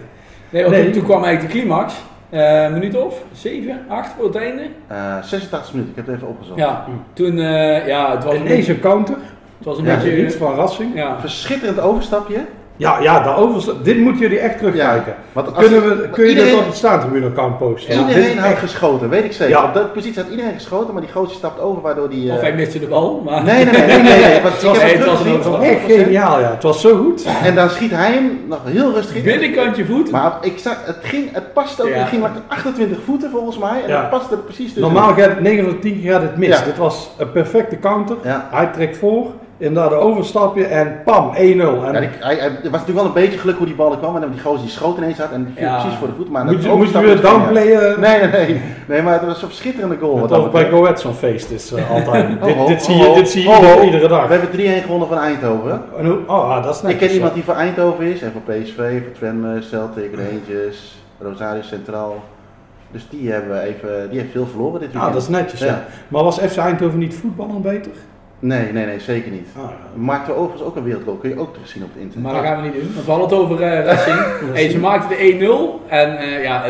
Nee, want Nee. Toen, toen kwam eigenlijk de climax. Eh, een minuut of 7, 8 voor het einde. Eh 86 minuten, ik heb het even opgezocht. Ja, toen, eh, ja, het was een Ineens beetje, een counter. het was een Ja, beetje, Iets van Rassing. ja. Verschitterend overstapje. Ja, ja daarover, dit moeten jullie echt terugkijken. Want Kunnen we, kun je iedereen, dit op het staantribune-account posten? Ja, dit iedereen echt- geschoten, weet ik zeker. Ja. Op dat positie had iedereen geschoten, maar die gozer stapt over waardoor die... eh, Of hij miste de bal, maar... Nee, nee, nee, nee, nee. nee, want ik was- heb nee, hem het was een echt 100%. geniaal, ja. Het was zo goed. En dan schiet hij hem nog heel rustig in. Binnenkantje voet. Maar ik zag, het, ging, het paste ook, Ja. het ging maar 28 voeten volgens mij. En Ja. het paste er precies tussen. Normaal gaat het 9 van de 10 keer gaat het mis. Ja. Dit was een perfecte counter. Ja. Hij trekt voor, inderdaad een overstapje en pam, 1-0. En Ja, hij, hij- het was natuurlijk wel een beetje geluk hoe die bal er kwam. En dan die gozer die schoot ineens had en die viel Ja. precies voor de voet. Maar moet dat je, moet je weer downplayen? Nee, nee, nee. Nee, maar het was een schitterende goal. wat Het dat over bij betreft. Go Ahead zo'n feest is eh, altijd. Oh, dit, oh, dit zie oh, je, oh, dit zie je oh, iedere, oh. iedere dag. We hebben 3-1 gewonnen van Eindhoven. En hoe- oh, ah, dat is Ik netjes, ken ja. iemand die voor Eindhoven is. En voor PSV, voor Twente, Celtic, Rangers, Rosario Centraal. Dus die, hebben we even, die heeft veel verloren dit weekend. Ah, dat is netjes, ja. Ja. Maar was FC Eindhoven niet voetballen beter? Nee, nee, nee, zeker niet. Ah, Maakte overigens ook een wereldgoal. Kun je ook terugzien op het internet. Maar dat gaan we niet doen, want we hadden het over eh Racing. hey, ze maakten de 1-0 en eh, ja,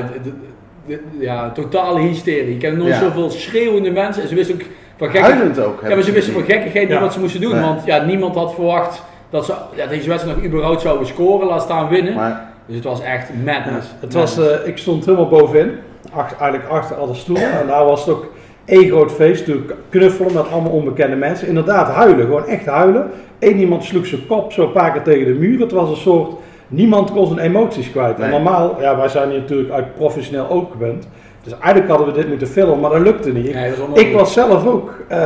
ja, totale hysterie. Ik heb nooit Ja. zoveel schreeuwende mensen en ze wisten ook van gekke... Huilend ook. Ja, maar ze wisten van gekkigheid niet Ja. wat ze moesten doen, Nee. want ja, niemand had verwacht dat ze ja, deze wedstrijd nog überhaupt zouden scoren, laat staan winnen. Maar Dus het was echt Ja, madness. het was, eh, ik stond helemaal bovenin, achter, eigenlijk achter alle stoelen. En daar was het ook één groot feest, toen knuffelen met allemaal onbekende mensen. Inderdaad, huilen, gewoon echt huilen. Eén iemand sloeg zijn kop zo een paar keer tegen de muur. Het was een soort, niemand kon zijn emoties kwijt. En Nee. normaal, ja, wij zijn hier natuurlijk uit professioneel oogpunt. Dus eigenlijk hadden we dit moeten filmen, maar dat lukte niet. Ik, Nee, dat is onmogelijk. ik was zelf ook eh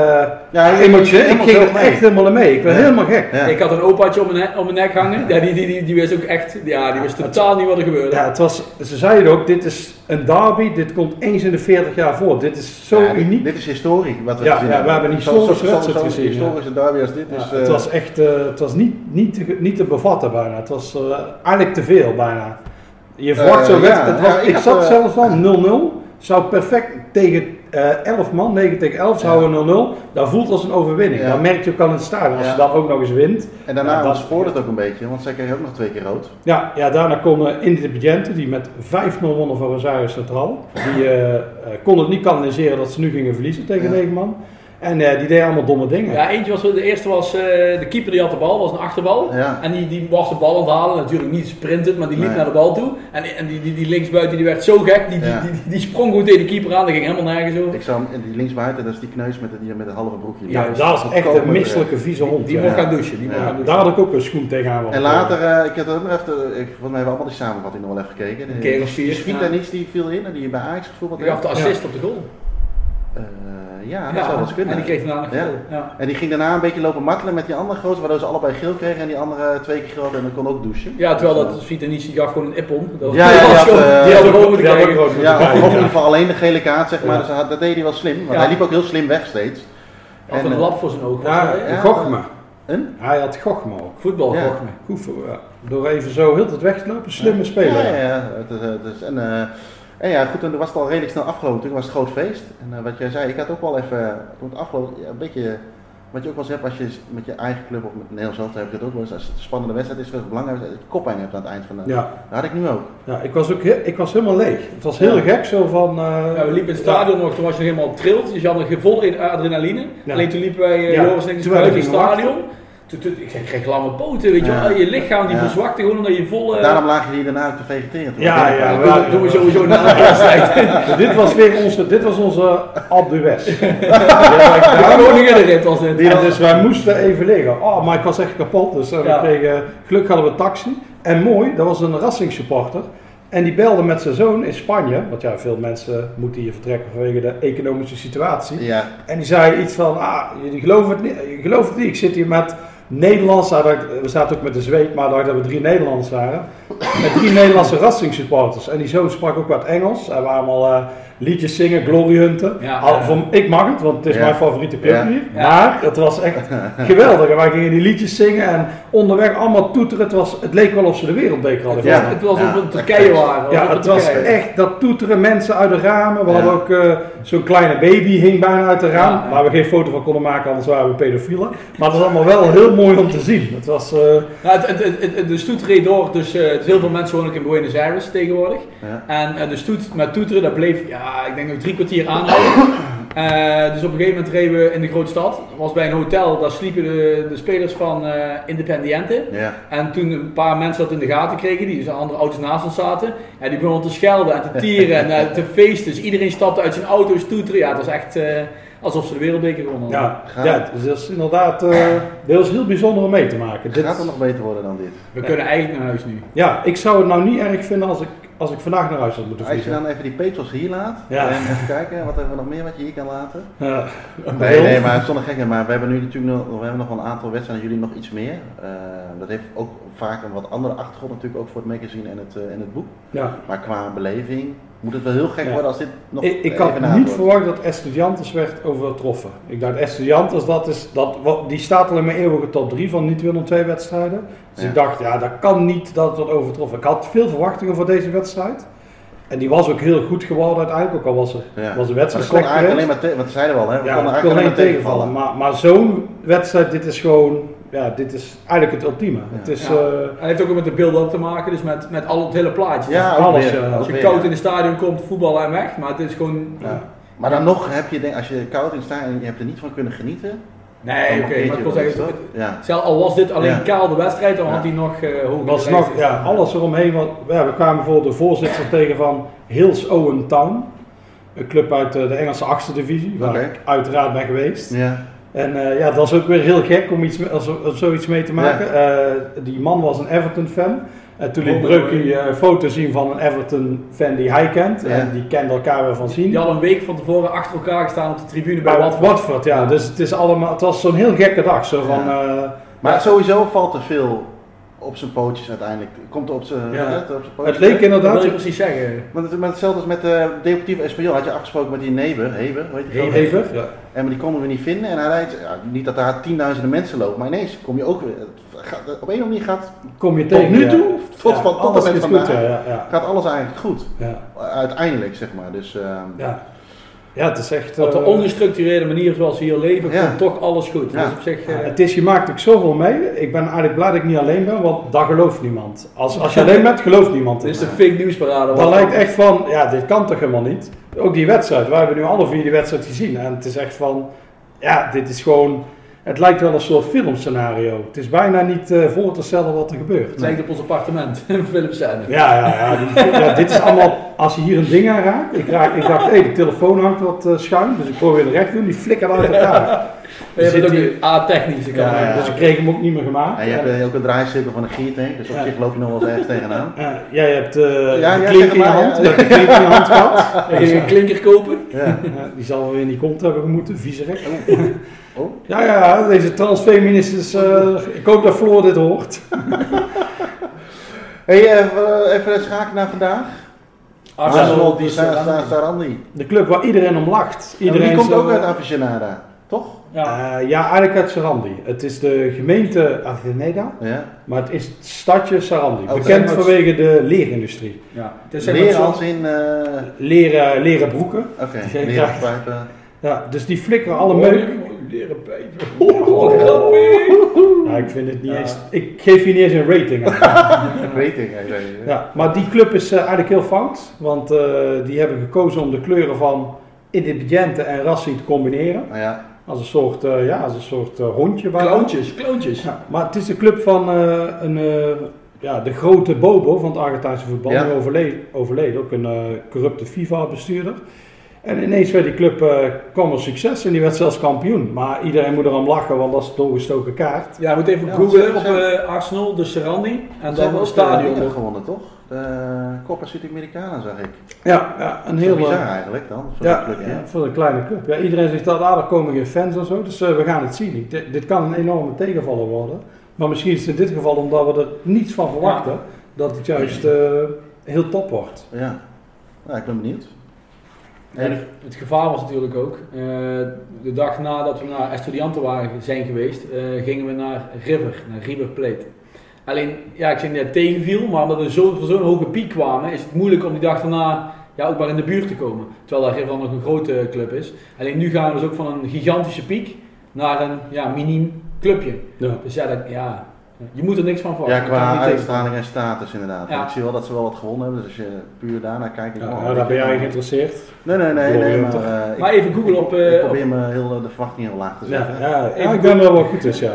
Ja, emotioneel. Ik ging er mee. echt helemaal in mee. Ik werd Ja. helemaal gek. Ja. Ik had een opaatje om mijn, nek- om mijn nek hangen. Ja, die, die, die, die wist ook echt, ja, die wist totaal niet wat er gebeurde. Ja, het was, ze zeiden ook, dit is een derby, dit komt eens in de 40 jaar voor. Dit is zo uniek. Dit is historie wat we Ja, gezien ja, we hebben een historische wedstrijd zo'n gezien, ja. historische derby als dit. Ja, is, het eh, was echt, eh, het was niet, niet, te, niet te bevatten bijna. Het was eh, eigenlijk te veel bijna. Je verwacht Eh, zo ja, het was, ja, ik ik had, zat eh, zelfs van 0-0. Zou perfect tegen eh 11 man, 9 tegen 11, zouden 0-0. Dat voelt als een overwinning. Ja. Dat merk je ook al in het stadion. Als Ja. je dan ook nog eens wint. En daarna Ja, dat- ontspoorde het ook een beetje, want zij kregen ook nog twee keer rood. Ja, ja daarna kon uh, Independiente, die met 5-0 wonnen van Rosario Centraal. Die eh, eh, kon het niet kanaliseren dat ze nu gingen verliezen tegen Ja. 9 man. En eh, die deed allemaal domme dingen. Ja, eentje was, de eerste was eh, de keeper die had de bal, was een achterbal. Ja. En die, die was de bal aan het halen, natuurlijk niet sprintend, maar die liep Nee. naar de bal toe. En, en die, die, die linksbuiten die werd zo gek, die, die, Ja. die, die, die sprong goed tegen de keeper aan, dat ging helemaal nergens over. Ik zou hem- en die linksbuiten, dat is die kneus met, die, met het halve broekje. Ja, dat is echt een misselijke vieze hond. Die ja. mocht gaan douchen. Die mocht Ja. gaan douchen. Daar had ik ook een schoen tegenaan. En later, eh, ik heb er ook nog even, ik, volgens mij hebben we allemaal die samenvatting nog wel even gekeken. Een keer of vier, Die Sviet ja. en niets, die viel in en die bij Ajax gevoetbald Die gaf de assist op de goal. Eh, ja, dat zou wel eens kunnen. En die kreeg daarna nog Ja. geel. Ja. En die ging daarna een beetje lopen makkelen met die andere gozer, waardoor ze allebei geel kregen en die andere twee keer geel hadden en dan kon ook douchen. Ja, terwijl Dus, dat Vitanici gaf gewoon een ippon. Dat Ja, ja, die had, gewoon- eh, die had moeten ook krijgen. eh, moeten Ja, of, in ieder geval alleen de gele kaart, zeg maar. Ja. Dus dat deed hij wel slim, want Ja. hij liep ook heel slim weg steeds. Had En, een eh, lap voor zijn oog. was Ja. Gochme. Een? Hij had Gochme ook. Voetbal, Ja. Gochme. Goed voor, ja. Door even zo heel het weg te lopen. Slimme speler. Ja, ja, ja. Het is, het is, en, eh, en ja, goed, en toen was het al redelijk snel afgelopen. Toen was het groot feest. En eh, wat jij zei, ik had ook wel even, toen het afgelopen, ja, een beetje, wat je ook wel eens hebt als je met je eigen club of met Nederlands zelf heb je dat ook wel eens. Als het een spannende wedstrijd is, is het belangrijk dat je koppijn hebt aan het eind van de. Ja, Dat had ik nu ook. ja ik, was ook heel, ik was helemaal leeg. Het was heel Ja. gek zo van... eh, Ja, we liepen in het stadion nog, toen was je nog helemaal trild. Dus je had nog vol in adrenaline. Ja. Alleen toen liepen wij, uh, Ja, Joris en ik, het wachten. Ik zeg, kreeg lamme poten, weet je Ja. wel. Je lichaam die Ja. verzwakte gewoon omdat je volle... Daarom lagen jullie daarna te vegeteren. Ja, binnenkwamen. ja, dat doen, we- sowieso na de wedstrijd. dit was weer onze, dit was onze Alpe d'Huez. De koningin erin was dit. En dus wij moesten even liggen. Oh, maar ik was echt kapot. Dus eh, we Ja. kregen, gelukkig hadden we een taxi. En mooi, dat was een Racing supporter. En die belde met zijn zoon in Spanje. Want ja, veel mensen moeten hier vertrekken vanwege de economische situatie. Ja, En die zei iets van, ah, jullie geloven het niet. Je gelooft het niet. Ik zit hier met Nederlands. Hij dacht, we zaten ook met de zweet, maar dacht dat we drie Nederlanders waren. Met drie Nederlandse supporters. En die zoon sprak ook wat Engels. En we waren allemaal eh, liedjes zingen, glory hunten. Ja, Al- ja. van, ik mag het, want het is Ja. mijn favoriete club Ja. hier. Ja. Maar het was echt geweldig. En wij gingen die liedjes zingen en onderweg allemaal toeteren. Het, was, het leek wel of ze de wereldbeker hadden Ja. gewonnen. Het was Ja, alsof we in Turkije waren. Ja, het was echt dat toeteren mensen uit de ramen. We Ja. hadden ook eh, zo'n kleine baby hing bijna uit de raam. Ja, ja. Waar we geen foto van konden maken, anders waren we pedofielen. Maar het was allemaal wel heel mooi om te zien. Het was, eh, Nou, het, het, het, het- de stoet reed door, dus eh, dus heel veel mensen wonen ook in Buenos Aires tegenwoordig. ja. En de stoet met toeteren, dat bleef, ja, ik denk nog drie kwartier aanhouden. Eh, dus op een gegeven moment reden we in de grote stad. Dat was bij een hotel, daar sliepen de, de spelers van eh Independiente. En toen een paar mensen dat in de gaten kregen, die dus andere auto's naast ons zaten, ja, die begonnen te schelden en te tieren en eh, te feesten. Dus iedereen stapte uit zijn auto's toeteren. Ja, het was echt eh, alsof ze de wereldbeker gewonnen hadden. ja, ja, dus dat is inderdaad eh, dat is heel bijzonder om mee te maken. Dit, Gaat het nog beter worden dan dit? We kunnen eigenlijk naar huis nu. ja, ik zou het nou niet erg vinden als ik, als ik vandaag naar huis had moeten Als je vliegen. dan even die petros hier laat, Ja. en even kijken, wat hebben we nog meer wat je hier kan laten? Ja, Nee, nee, maar zonder gekken, maar we hebben nu natuurlijk nog, we hebben nog wel een aantal wedstrijden, jullie nog iets meer. Eh, dat heeft ook vaak een wat andere achtergrond natuurlijk ook voor het magazine en het, eh, en het boek. Ja. Maar qua beleving moet het wel heel gek Ja. worden als dit nog Ik, ik had niet wordt. verwacht dat Estudiantes werd overtroffen. Ik dacht, Estudiantes, dat is, dat, wat, die staat al in mijn eeuwige top 3 van niet winnen twee wedstrijden. Dus Ja. ik dacht, ja, dat kan niet dat het wordt overtroffen. Ik had veel verwachtingen voor deze wedstrijd. En die was ook heel goed geworden uiteindelijk, ook al was, er, Ja. was de Maar wedstrijd kon slecht eigenlijk alleen maar, te, want zeiden we al, hè? we Ja, kon eigenlijk alleen alleen maar tegenvallen. tegenvallen. Maar, maar zo'n wedstrijd, dit is gewoon, ja, dit is eigenlijk het ultieme. Het is, Ja. eh, Hij heeft ook met de build-up te maken, dus met, met al het hele plaatje. Ja, alles, weer, Als je weer, koud ja. in het stadion komt, voetballen en weg. Maar het is gewoon... Ja. Maar dan nog heb je, denk, als je koud in staat en je hebt er niet van kunnen genieten. Nee, oké, maar ik wil zeggen, het- zelf al was dit alleen Ja. kaal de wedstrijd, dan Ja. had hij nog uh, hoger was nog, ja, alles eromheen. Want, ja, we kwamen bijvoorbeeld de voorzitter tegen van Hills Owen Town. Een club uit eh, de Engelse achtste divisie, waar ik uiteraard ben geweest. Ja. En eh, ja, dat is ook weer heel gek om, iets, als, om zoiets mee te maken. Eh, die man was een Everton-fan. En toen liet Oh, Breukie mooi. een foto zien van een Everton-fan die hij kent. Ja. En die kende elkaar weer van zien. Die had een week van tevoren achter elkaar gestaan op de tribune bij Bij Watford. Watford. ja. Dus het, is allemaal, het was zo'n heel gekke dag. Zo van, eh, Maar sowieso valt er veel op zijn pootjes uiteindelijk. Komt er op zijn, Ja. op zijn pootjes. het leek Dat wil inderdaad... je precies zeggen. Maar, het, maar hetzelfde als met de Deportivo Espanyol. Had je afgesproken met die Neber, Heber, weet je Heel even. Ja. En maar die konden we niet vinden. En hij rijdt, ja, niet dat daar tienduizenden mensen lopen, maar ineens kom je ook weer. het gaat- op een of andere manier gaat Kom je tot tegen. nu ja. toe, tot, Ja, van, tot alles en met is goed. vandaag, Ja, ja, ja. gaat alles eigenlijk goed. Ja. Uiteindelijk, zeg maar. Dus, ehm, Ja. Ja, het is echt... Op de eh, ongestructureerde manier zoals we hier leven, Ja. komt toch alles goed. Ja. Dus op zich, eh, Het is, je maakt ook zoveel mee. Ik ben eigenlijk blij dat ik niet alleen ben, want dat gelooft niemand. Als, als je alleen bent, gelooft niemand. dit is de fake nieuwsparade. Dat lijkt echt van, ja, dit kan toch helemaal niet. Ook die wedstrijd, wij hebben nu alle vier die wedstrijd gezien. En het is echt van, ja, dit is gewoon, het lijkt wel een soort filmscenario. Het is bijna niet eh, voor te stellen wat er gebeurt. Het lijkt op ons appartement in Philipscène. Ja, ja, ja, die- ja, dit is allemaal, als je hier een ding aan raakt, ik, raak, ik dacht, hé, de telefoon hangt wat eh, schuin, dus ik probeer het recht te doen, die flikkert uit elkaar. Je hebt ook een A-technische kant. Ja, ja. Dus ik kreeg hem ook niet meer gemaakt. en je hebt eh, ook een draaicirkel van een giertank, dus op Ja. zich loop je nog wel eens ergens tegenaan. Jij hebt eh Ja, de ja, klink zeg in je hand, ja. je klink in je hand gehad. Je ging een klinker kopen. Ja. Ja, die zal wel weer in die kont hebben gemoeten, viezerik. Oh. Ja, ja, deze transfeministes, eh ik hoop dat Floor dit hoort. Hey, eh, even het schaken naar vandaag. Arsenal, die Sa- Sa- Sarandi. De club waar iedereen om lacht. Iedereen die komt ook uit Aficionada, toch? Ja. Eh, ja, eigenlijk uit Sarandi. Het is de gemeente Avenida, Ja. maar het is het stadje Sarandi. Oh, Bekend vanwege de leerindustrie. ja. Zo- als in... eh, Leren, leren broeken. Oké, Geen leren. Ja, dus die flikkeren alle Oh, meuk. Leren pijpen. Oh, grappig. Ik vind het niet Ja. eens. Ik geef hier niet eens een rating aan. Rating, hij zei. hè? Ja, maar die club is eh, eigenlijk heel fout. Want eh, die hebben gekozen om de kleuren van Independiente en Racing te combineren. Nou ja, Als een soort, eh, ja, als een soort hondje. Kloontjes, kloontjes. Ja, maar het is de club van eh, een, eh, ja, de grote Bobo van het Argentijnse voetbal. Ja. Die overleed, overleed, ook een corrupte FIFA-bestuurder. En ineens werd die club, eh, kwam er succes en die werd zelfs kampioen. Maar iedereen moet erom lachen, want dat is een doorgestoken kaart. Ja, je moet even Ja, googlen op eh, Arsenal, de Serrandi. En dan het ook stadion. nog. gewonnen, toch? De Copa Sudamericana zag ik. Ja, ja een Heel bizar eh, eigenlijk dan. Voor Ja, de club, ja, voor een kleine club. Ja, iedereen zegt dat ah, er komen geen fans en zo, dus eh, we gaan het zien. Ik, denk- dit kan een enorme tegenvaller worden. Maar misschien is het in dit geval omdat we er niets van verwachten, dat het juist eh, heel top wordt. Ja. ja, ik ben benieuwd. En het- gevaar was natuurlijk ook, eh, de dag nadat we naar Estudianten waren, zijn geweest, eh, gingen we naar River, naar River Plate. Alleen, ja, ik zeg net tegenviel, maar omdat we zo, voor zo'n hoge piek kwamen, is het moeilijk om die dag daarna ja, ook maar in de buurt te komen. Terwijl dat River nog een grote club is. Alleen nu gaan we dus ook van een gigantische piek naar een ja, miniem clubje. Ja. Dus ja, dat, ja, je moet er niks van Ja, verwachten. Kan qua tegen- uitstraling en status inderdaad. Ja. Ik zie wel dat ze wel wat gewonnen hebben, dus als je puur daarnaar kijkt... Ja, nou, daar ben jij geïnteresseerd. Nee, nee, nee, nee, maar, eh, ik- Maar even googlen op, eh, ik op probeer me heel, de verwachting heel laag te Ja, zetten. ja, ja, ik ben wel wat goed is, ja.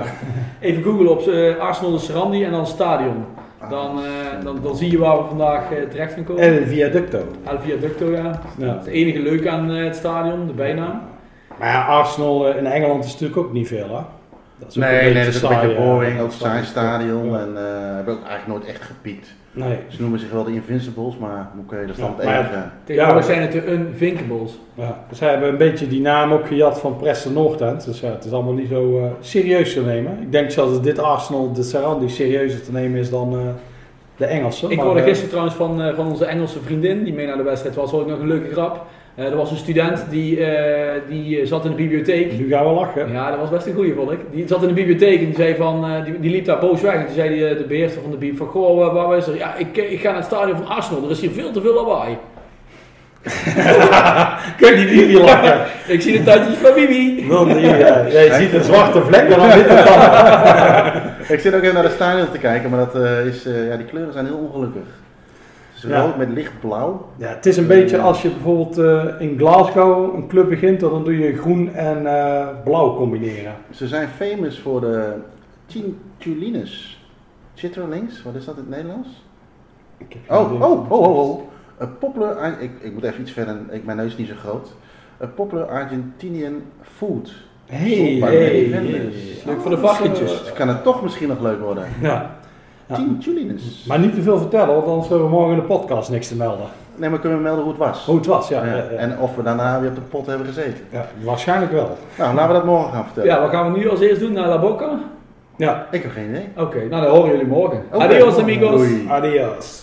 Even googlen op eh, Arsenal de Serrandi en dan stadion. Dan, eh, dan, dan zie je waar we vandaag eh, terecht gaan komen. En een viaducto. El Viaducto, ja. Ja. Het enige leuke aan eh, het stadion, de bijnaam. Maar ja, Arsenal eh, in Engeland is natuurlijk ook niet veel, hè? Dat is ook Nee, nee, dat is een beetje boring, ook een saai. stadion Ja. en eh hebben ook eigenlijk nooit echt gepiekt. Nee. Ze noemen zich wel de Invincibles, maar oké, dat is dan Ja, het enige. Tegenwoordig zijn het de Unvinkables. Ja, ze hebben een beetje die naam ook gejat van Preston North End. Dus ja, het is allemaal niet zo eh, serieus te nemen. Ik denk zelfs dat dit Arsenal, de Sarandi, serieuzer te nemen is dan eh, de Engelsen. Ik hoorde gisteren trouwens van, eh, van onze Engelse vriendin, die mee naar de wedstrijd was, hoorde ik nog een leuke grap. Eh, er was een student die, eh, die eh, zat in de bibliotheek. Nu gaan we lachen. Ja, dat was best een goeie, vond ik. Die zat in de bibliotheek en die zei van, eh, die, die liep daar boos weg. En toen zei die, de beheerster van de bibliotheek van, goh, waar is er? Ja, ik, ik ga naar het stadion van Arsenal, er is hier veel te veel lawaai. Kun je die Bibi lachen? Ik zie de tandjes van Bibi. Die, eh, ja, je ziet een zwarte vlek en dan witte tanden. Ik zit ook even naar de stadion te kijken, maar dat eh, is, eh, ja, die kleuren zijn heel ongelukkig. Is Ja. rood met lichtblauw. Ja, het is een beetje als je bijvoorbeeld eh, in Glasgow een club begint, dan doe je groen en eh, blauw combineren. Ze zijn famous voor de Cintulines. Chitterlings, wat is dat in het Nederlands? Ik heb geen Oh, oh, oh, oh, oh. Een popular, ik, ik moet even iets verder, ik, mijn neus is niet zo groot. A popular Argentinian food. Hey, hey, hey. Leuk voor de. Dus kan het toch misschien nog leuk worden. Ja. Ja. Tien Julinus. Maar niet te veel vertellen, want anders hebben we morgen in de podcast niks te melden. Nee, maar kunnen we melden hoe het was? Hoe het was, ja. Ja, ja, ja. En of we daarna weer op de pot hebben gezeten. Ja, waarschijnlijk wel. Nou, laten we dat morgen gaan vertellen. Ja, wat gaan we nu als eerst doen? Naar La Boca? Ja. Ik heb geen idee. Oké, nou dan horen jullie morgen. Oké. Adios amigos. Doei. Adios.